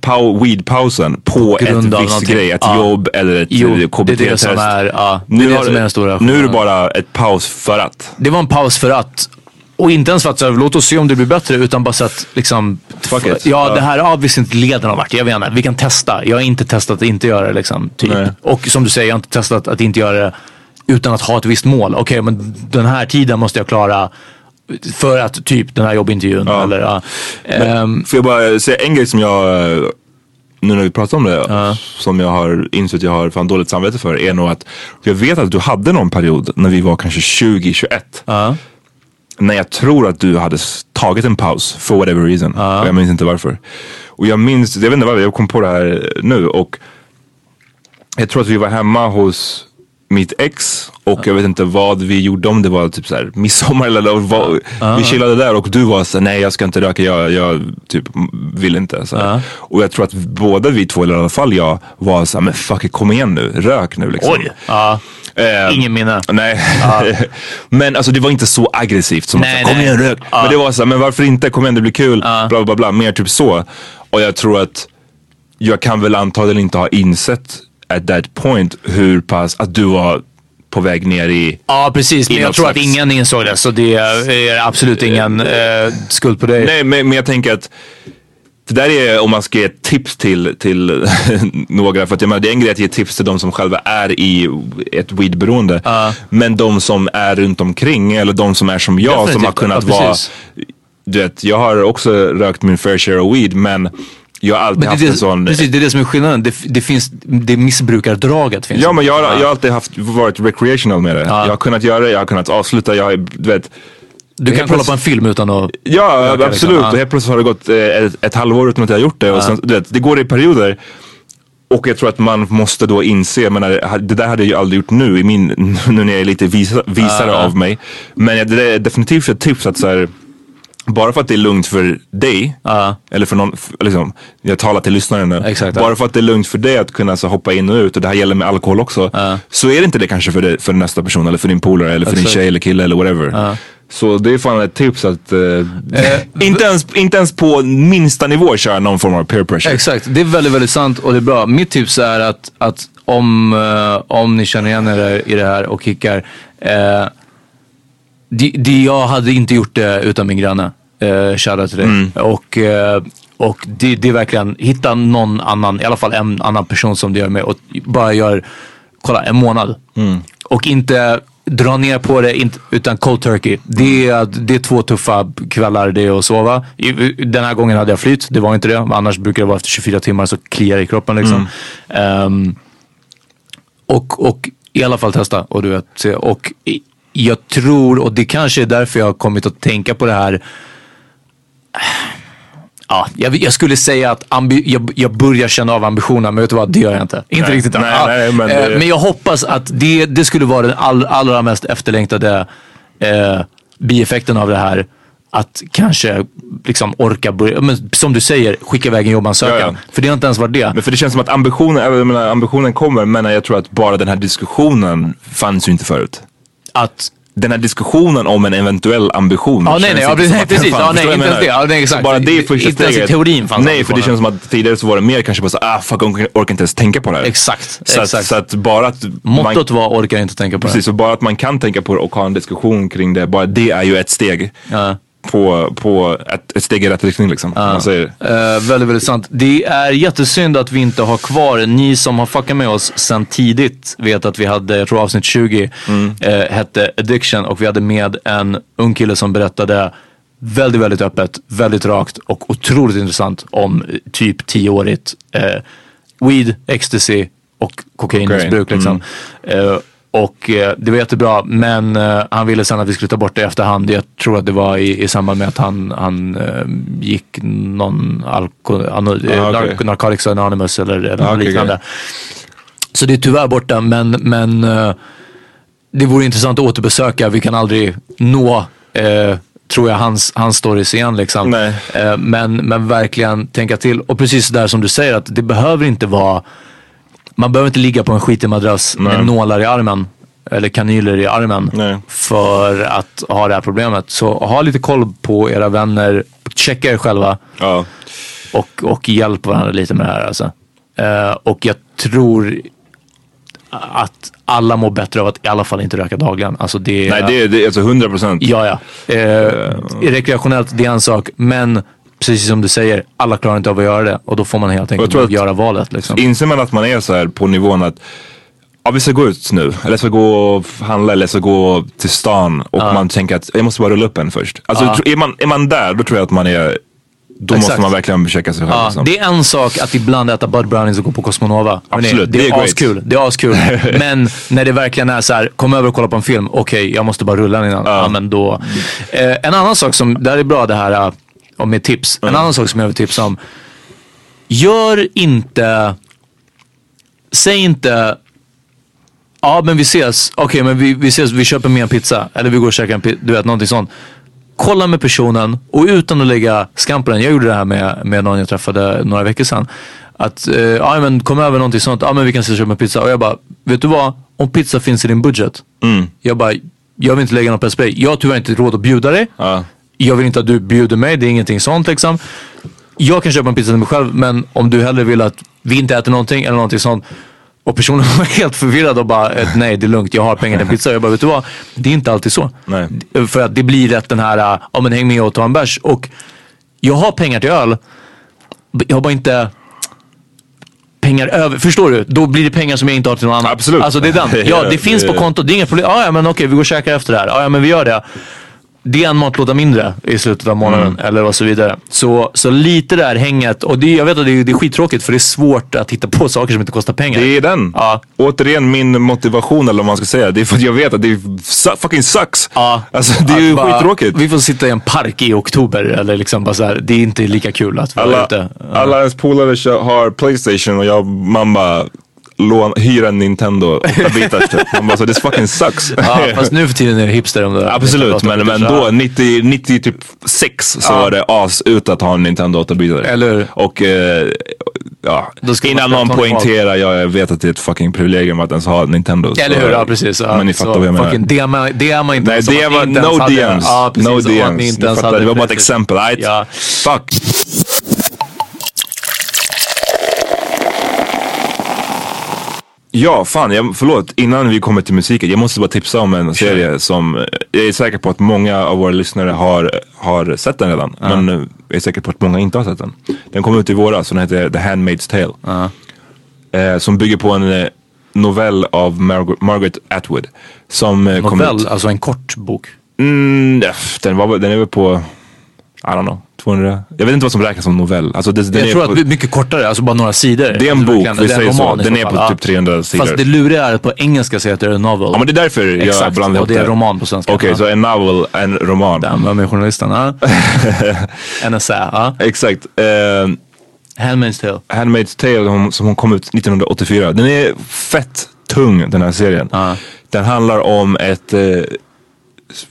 pau, weed-pausen på, grund ett visst grej, ett Ja. jobb eller ett Jo, eh, KBT-test. det är det det har som den stora nu är det bara ett paus för att. Det var en paus för att, och inte ens för att så här, låt oss se om det blir bättre, utan bara så att liksom, Fuck it. ja, Ja. det här har visst inte leden någon vart. Jag vet inte, vi kan testa. Jag har inte testat att inte göra det liksom. Typ. Nej. Och som du säger, jag har inte testat att inte göra det utan att ha ett visst mål. Okej, men den här tiden måste jag klara för att typ den här jobbintervjun. Eller, ja. Ehm, Får jag bara säga en grej som jag, nu när vi pratar om det, som jag har insett jag har fan dåligt samvete för, är nog att jag vet att du hade någon period när vi var kanske 2021. När jag tror att du hade tagit en paus for whatever reason. Och jag minns inte varför. Och jag minns, jag vet inte varför, jag kom på det här nu och jag tror att vi var hemma hos mitt ex och jag vet inte vad vi gjorde om det var typ så här midsommar eller vad. Vi chillade där och du var så här, nej jag ska inte röka, jag, jag typ vill inte. Så här. Och jag tror att båda vi två, eller i alla fall jag, var så här, men fuck it, kom igen nu, rök nu liksom. Oj! Ja. Eh, Ingen minne. Nej. men alltså det var inte så aggressivt som Nej, att kom igen rök. Ja. Men det var så här, men varför inte, kom igen det blir kul. Bla bla bla, mer typ så. Och jag tror att jag kan väl antagligen inte ha insett at that point hur pass, att du var på väg ner i Ja, precis. Men jag tror att ingen insåg det, så det är absolut ingen eh, skuld på dig. Nej men, men jag tänker att det där är om man ska ge tips till, till några. För att jag menar, det är en grej att ge tips till de som själva är i ett weedberoende. Men de som är runt omkring eller de som är som jag som har Definitivt. kunnat Ja, vara. Du vet, jag har också rökt min fair share of weed men jag har alltid Men haft det, en sån. precis, det är det som är skillnaden. Det, det finns, det missbrukardraget finns. Ja men jag, har- jag har alltid haft, varit recreational med det. Jag har kunnat göra det, jag har kunnat avsluta, jag har, du vet. Du kan kolla på en film utan att... Ja röka, absolut. liksom. Ja. Och helt plötsligt har det gått eh, ett, ett halvår utan att jag har gjort det. Och sen, du vet, det går i perioder. och jag tror att man måste då inse, menar, det där hade jag ju aldrig gjort nu, i min, nu när jag är lite visa, visare av mig. Men det är definitivt ett tips att så här, bara för att det är lugnt för dig, eller för någon, liksom, jag talar till lyssnaren nu. Exakt, bara för att det är lugnt för dig att kunna så, hoppa in och ut, och det här gäller med alkohol också, så är det inte det kanske för, dig, för nästa person, eller för din polare, eller för din Exakt. tjej eller kille eller whatever. Så det är fan ett tips att eh, inte, ens, inte ens på minsta nivå köra någon form av peer pressure. Exakt, det är väldigt, väldigt sant och det är bra. Mitt tips är att, att om, eh, om ni känner igen er i det här och kickar. Det, det, jag hade inte gjort det utan min granne. Eh, Shoutout till dig. Och, eh, och det, det är verkligen, hitta någon annan, i alla fall en annan person som du gör med och bara gör, kolla en månad. Och inte dra ner på det, utan cold turkey. Det är, det är två tuffa kvällar det är att sova. Den här gången hade jag flyt, det var inte det. Annars brukar det vara efter 24 timmar så kliar det i kroppen liksom. Ehm, och, och i alla fall testa. Och, du vet, se. och jag tror, och det kanske är därför jag har kommit att tänka på det här. Ja, jag, jag skulle säga att ambi, jag, jag börjar känna av ambitionen, men vet du vad? Det gör jag inte. Inte Nej, riktigt nej, Ja, nej, men eh, det- men jag hoppas att det, det skulle vara den all, allra mest efterlängtade eh, bieffekten av det här. Att kanske liksom orka börja, men som du säger, skicka iväg en jobbansökan. Ja, ja. För det har inte ens varit det. Men för det känns som att ambitionen, jag menar, ambitionen kommer, men jag tror att bara den här diskussionen fanns ju inte förut. Att den här diskussionen om en eventuell ambition. Ja, nej, nej, ja, det- nej, den precis. Ja, nej, inte ens det. Ja, nej, exakt. Så bara det första Inte ens i teorin fanns Nej, för det känns som att tidigare så var det mer kanske bara så ah fuck, jag orkar inte ens tänka på det här. Exakt, Så, exakt. Att, så att bara att Mottot var orkar inte tänka på Precis, så bara att man kan tänka på det och ha en diskussion kring det, bara det är ju ett steg. På, på ett, ett steg i rätt riktning liksom. om Man säger. Eh, väldigt, väldigt sant. Det är jättesynd att vi inte har kvar, ni som har fuckat med oss sen tidigt vet att vi hade, jag tror avsnitt 20 eh, hette Addiction och vi hade med en ung kille som berättade väldigt, väldigt öppet, väldigt rakt och otroligt intressant om eh, typ tioårigt eh, weed, ecstasy och kokainmissbruk. Kokain, Liksom. Eh, och eh, det var jättebra men eh, han ville sen att vi skulle ta bort det i efterhand. Jag tror att det var i, i samband med att han, han eh, gick någon alko, eh, Ah, okej. nark- Narcotics Anonymous eller, eller Ah, okej, liknande. okej. Så det är tyvärr borta men, men eh, det vore intressant att återbesöka. Vi kan aldrig nå eh, tror jag hans, hans stories igen liksom. Eh, men, men verkligen tänka till. Och precis där som du säger att det behöver inte vara man behöver inte ligga på en skitig madrass med Nej. nålar i armen. Eller kanyler i armen. För att ha det här problemet. Så ha lite koll på era vänner. Checka er själva. Och, och hjälp varandra lite med det här alltså. Eh, och jag tror att alla mår bättre av att i alla fall inte röka dagligen. Alltså det, Nej, det är, det är alltså 100 procent. Ja, ja. Eh, rekreationellt, det är en sak. Men precis som du säger, alla klarar inte av att göra det. Och då får man helt enkelt att- göra valet. Liksom. Inser man att man är så här på nivån att ja, vi ska gå ut nu, eller ska gå och handla eller ska gå till stan och man tänker att jag måste bara rulla upp en först. Alltså, Ja. tro- är, man, är man där, då tror jag att man är, då Exakt. måste man verkligen checka sig själv. Ja, liksom. det är en sak att ibland äta Bud Brownies och gå på Cosmonova. Absolut, det, det är är askul. Det är askul. men när det verkligen är så här, kom över och kolla på en film. Okej, jag måste bara rulla den innan. Ja. men då. Eh, en annan sak som, där är bra det här om med tips. En annan sak som jag vill tipsa om. Gör inte, säg inte Ja men vi ses, okej men vi, vi ses, vi köper mer pizza. Eller vi går och käkar en pizza, du vet någonting sånt. Kolla med personen och utan att lägga skam på den. Jag gjorde det här med, med någon jag träffade några veckor sedan. Att, eh, ja men kom över någonting sånt, ja men vi kan ses och köpa pizza. Och jag bara, vet du vad? Om pizza finns i din budget. Jag bara, jag vill inte lägga någon press på dig. Jag har tyvärr inte råd att bjuda dig. Jag vill inte att du bjuder mig, det är ingenting sånt liksom. Jag kan köpa en pizza till mig själv men om du hellre vill att vi inte äter någonting eller någonting sånt och personen var helt förvirrad och bara, eh, nej det är lugnt, jag har pengar till pizza. Jag bara, vet du vad? Det är inte alltid så. För att det blir rätt den här, eh, ja men häng med och ta en bärs. Och jag har pengar till öl. Jag har bara inte pengar över. Förstår du? Då blir det pengar som jag inte har till någon annan. Absolut. Alltså det är den. Ja, det finns på kontot. Det är inga problem. Ja, ja men okej, vi går och käkar efter det här. Ja men vi gör det. Det är en matlåda mindre i slutet av månaden Mm. eller och så vidare. Så, så lite det här hänget och det, jag vet att det, är- det är skittråkigt för det är svårt att hitta på saker som inte kostar pengar. Det är den. Återigen min motivation eller vad man ska säga. Det är för att jag vet att det fucking sucks. Ja. Alltså det är ju Att bara, skittråkigt. Vi får sitta i en park i oktober eller liksom bara så här, det är inte lika kul att vara Alla, ute. alla ens polare har Playstation och jag man bara lån, hyr en Nintendo 8-bitars typ. Man bara så this fucking sucks. Ja, fast nu för tiden är det hipster om det. Absolut, men, men då 90, 90 typ 6 så Ja. var det as ut att ha en Nintendo 8-bitare. Eller Och eh, ja, innan någon poängterar, jag vet att det är ett fucking privilegium att ens ha en Nintendo. så- Eller hur? Ja, precis. Ja, men ni fattar vad jag menar. fucking DMa, inte Nej, ens no hade- DMs. Ja, precis, no DMs. ni inte ens hade det var bara ett exempel. right? Ja. Fuck. Ja, fan, jag, förlåt. Innan vi kommer till musiken, jag måste bara tipsa om en serie som jag är säker på att många av våra lyssnare har, har sett den redan. Ja. Men jag är säker på att många inte har sett den. Den kom ut i våras och den heter The Handmaid's Tale. Eh, som bygger på en eh, novell av Margaret, Margaret Atwood. Som eh, kom Novell, ut. alltså en kort bok. Mm, den, var, den är väl på, I don't know, 200. Jag vet inte vad som räknas som novell. Alltså det, jag är tror på, att det är mycket kortare, alltså bara några sidor. Det är en Alltså bok, vi det är en säger så. Den är fall, på ja. typ 300 sidor. Fast det luriga är att på engelska så heter det novel. Ja men det är därför jag Exakt, blandar och ihop det är roman på svenska. Okej, Ja. så en novel, en roman. Den var med journalisten. Ja. en essä. Ja. Exakt. Eh, Handmaid's Tale. Handmaid's Tale hon- som hon kom ut 1984. Den är fett tung den här serien. Den handlar om ett eh,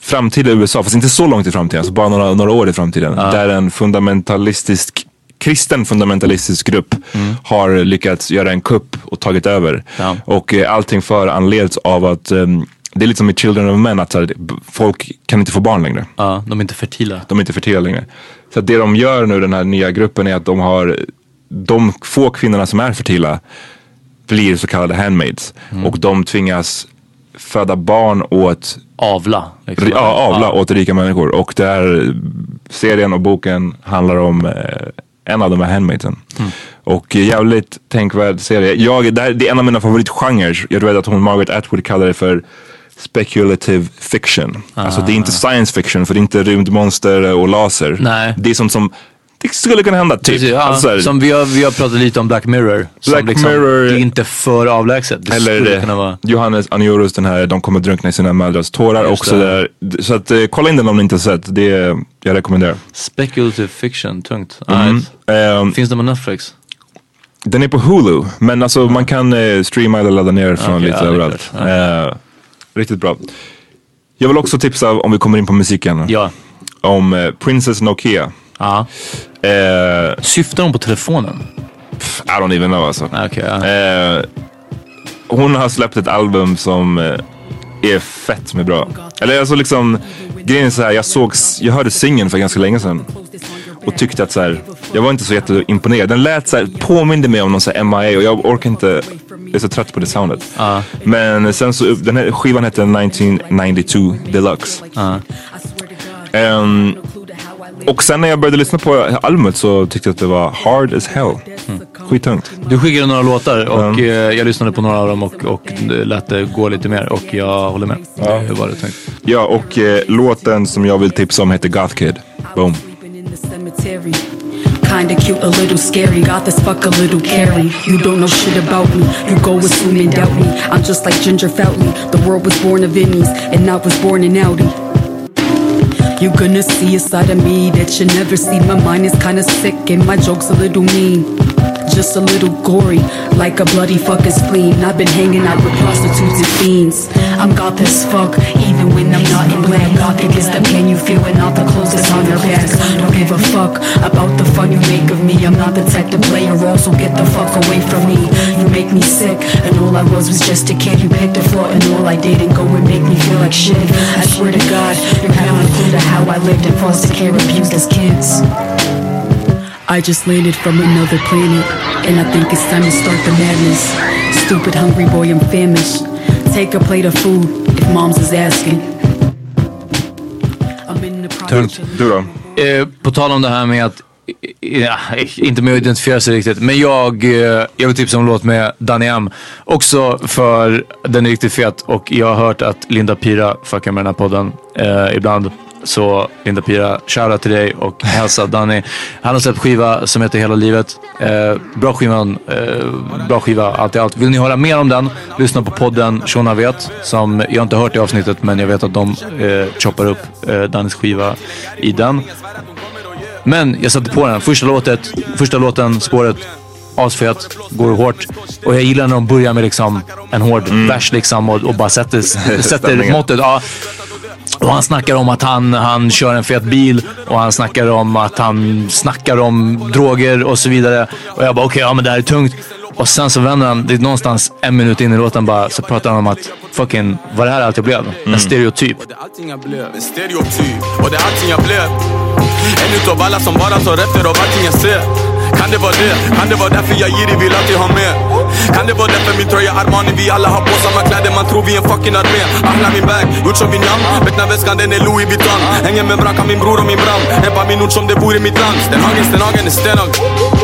framtida USA, fast inte så långt i framtiden, alltså bara några, några år i framtiden. Där en fundamentalistisk, kristen fundamentalistisk grupp har lyckats göra en kupp och tagit över. Ja. Och eh, allting föranleds av att ehm, det är lite som i Children of Men, att här, folk kan inte få barn längre. Ja, de är inte fertila. De är inte fertila längre. Så det de gör nu, den här nya gruppen, är att de har de få kvinnorna som är fertila blir så kallade handmaids. Mm. Och de tvingas föda barn åt Avla. liksom. Ja, avla åt rika människor. Och där serien och boken handlar om eh, en av de här handmaidsen. Mm. Och jävligt tänkvärd serie. Jag, det, här, det är en av mina favoritgenrer. Jag vet att hon Margaret Atwood kallar det för speculative fiction. Alltså det är inte science fiction för det är inte rymdmonster och laser. Nej. Det är sånt som det skulle kunna hända typ. Precis, ja, Alltså, som vi har, vi har pratat lite om Black Mirror. Black liksom, Mirror- Det är inte för avlägset. Det Eller skulle kunna vara... Johannes Anjorus, den här De kommer drunkna i sina mödrars tårar Just också. Där. Så att, eh, kolla in den om ni inte har sett. Det är, jag rekommenderar. Speculative fiction, tungt. Mm. Right. Ehm, Finns det på Netflix? Den är på Hulu, men alltså man kan eh, streama eller ladda ner från Okej, lite ja, överallt. klart. Eh, riktigt bra. Jag vill också tipsa, om vi kommer in på musiken, Ja. om eh, Princess Nokia. Ja. Eh, Syftar hon på telefonen? I don't even know alltså. Okay, ja. eh, hon har släppt ett album som eh, är fett med bra. Eller alltså liksom, grejen är så här, jag såg, jag hörde singeln för ganska länge sedan. Och tyckte att så här, jag var inte så jätteimponerad. Den lät så här, påminde mig om någon så här MIA och jag orkar inte, jag är så trött på det soundet. Men sen så, den här skivan hette 1992 Deluxe. Ehm, och sen när jag började lyssna på albumet så tyckte jag att det var hard as hell. Skittungt. Du skickade några låtar och eh, jag lyssnade på några av dem och, och lät det gå lite mer och jag håller med. Ja. Det var det tänkt. Ja, och eh, låten som jag vill tipsa om heter Goth Kid. Boom. Kinda cute, a little scary. Got this fuck a little caring. You don't know shit about me. You go assume and doubt me. I'm just like Ginger Foutley. The world was born of innies, and I was born in Audi. You're gonna see a side of me that you never see. My mind is kinda sick, and my jokes a little mean. Just a little gory, like a bloody fucking spleen. I've been hanging out with prostitutes and fiends. I'm goth as fuck, even when I'm not in black. Gothic is the pain you feel when all the clothes is on your back. Don't give a fuck about the fun you make of me. I'm not the type to play a role, so get the fuck away from me. You make me sick, and all I was was just a kid. You picked a flaw, and all I did and go and make me feel like shit. I swear to God, you're kind of clue to how I lived in foster care, abused as kids. I just landed from another planet, and I think it's time to start the madness. Stupid hungry boy, I'm famished. Take a plate of food if mom's is asking. I'm in the Tungt. Du då? Eh, på tal om det här med att, ja, inte med att identifiera sig riktigt, men jag, eh, jag vill tipsa om en låt med Danny M. Också för den är riktigt fet och jag har hört att Linda Pira fuckar med den här podden eh, ibland. Så Linda Pira, shoutout till dig och hälsa Danny. Han har släppt skiva som heter Hela livet. Eh, bra skivan, eh, bra skiva, allt i allt. Vill ni höra mer om den, lyssna på podden Shona vet. Som jag inte hört i avsnittet men jag vet att de eh, choppar upp eh, Dannys skiva i den. Men jag satte på den. Första, låtet, första låten, spåret, asfet, går hårt. Och jag gillar när de börjar med liksom en hård Mm. vers liksom och, och bara sätter, sätter måttet. Ja. Och han snackar om att han, han kör en fet bil och han snackar om att han snackar om droger och så vidare. Och jag bara okej, ja men det här är tungt. Och sen så vänder han, det är någonstans en minut in i låten bara, så pratar han om att fucking, var det här allt jag blev? En stereotyp. Allting jag blev, en stereotyp Och det är allting jag blev En utav alla som bara tar efter av allting jag ser kan det vara det? Kan det vara därför jag girig vill alltid ha mer? Kan det vara därför min tröja Armani? Vi alla har på samma kläder Man tror vi är en fucking armé. Ahla min bag, gjort som Vietnam Becknar väskan den är Louis Vuitton. Hänger med Branka min bror och min bram Hämtar min ord som det vore mitt land Stenhagen, Stenhagen är Stenhagen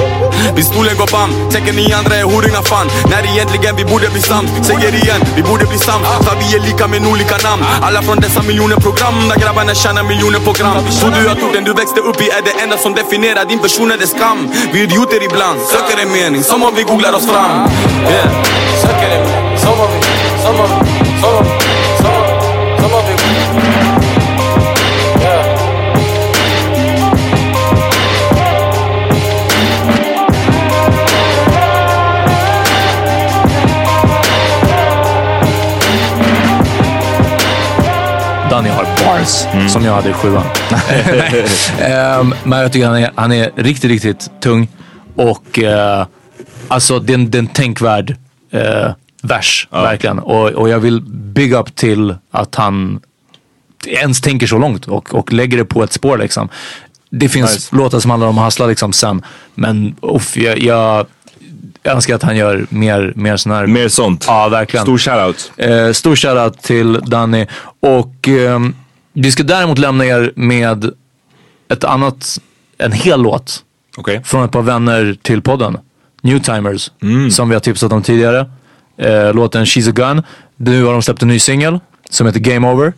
Pistolen går bam, tänker ni andra är horingar fan. När egentligen vi borde bli sams Säger igen, vi borde bli sams. För vi är lika men olika namn. Alla från dessa miljoner program Där grabbarna tjänar miljoner på gram. Tror du att orden du växte upp i är det enda som definierar din person är det skam? Vi är idioter ibland, söker en mening Som om vi googlar oss fram. Yeah. Söker en mening, som om vi, som om vi, som om vi, Danny har bars som jag hade i sjuan. Ehm, men jag tycker han är, han är riktigt, riktigt tung. Och uh, alltså det är en, det är en tänkvärd eh, vers, verkligen. Och, och jag vill big up till att han ens tänker så långt och, och lägger det på ett spår liksom. Det finns Nice. låtar som handlar om att hustla liksom sen. Men uff, jag, jag jag önskar att han gör mer, mer sån här... Mer sånt. Ja, verkligen. Stor shoutout. Eh, stor shoutout till Danny. Och ehm, vi ska däremot lämna er med ett annat, en hel låt. Okej. Från ett par vänner till podden. Newtimers. Mm. Som vi har tipsat om tidigare. Eh, låten She's a Gun. Nu har de släppt en ny singel som heter Game Over.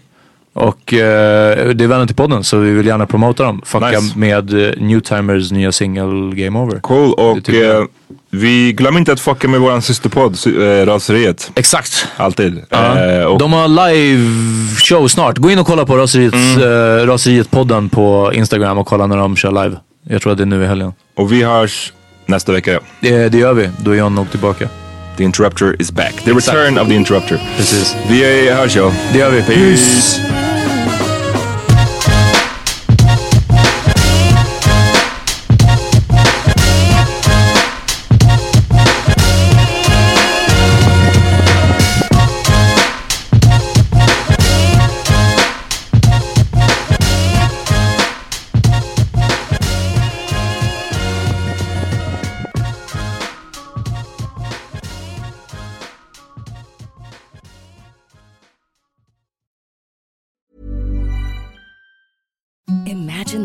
Och eh, det är vänner till podden så vi vill gärna promota dem. Fucka Nice. med eh, Newtimers nya singel Game Over. Cool och jag. eh, vi glömmer inte att fucka med våran systerpodd, sy- eh, Raseriet. Exakt. Alltid. Ja. Eh, och De har live show snart. Gå in och kolla på Raseriets, Mm. eh, Raseriet-podden på Instagram och kolla när de kör live. Jag tror att det är nu i helgen. Och vi hörs nästa vecka. Det, det gör vi. Då är John nog tillbaka. The Interrupter is back. The return of the Interrupter. Precis. Vi eh, hörs ja. Det gör vi. Peace. Imagine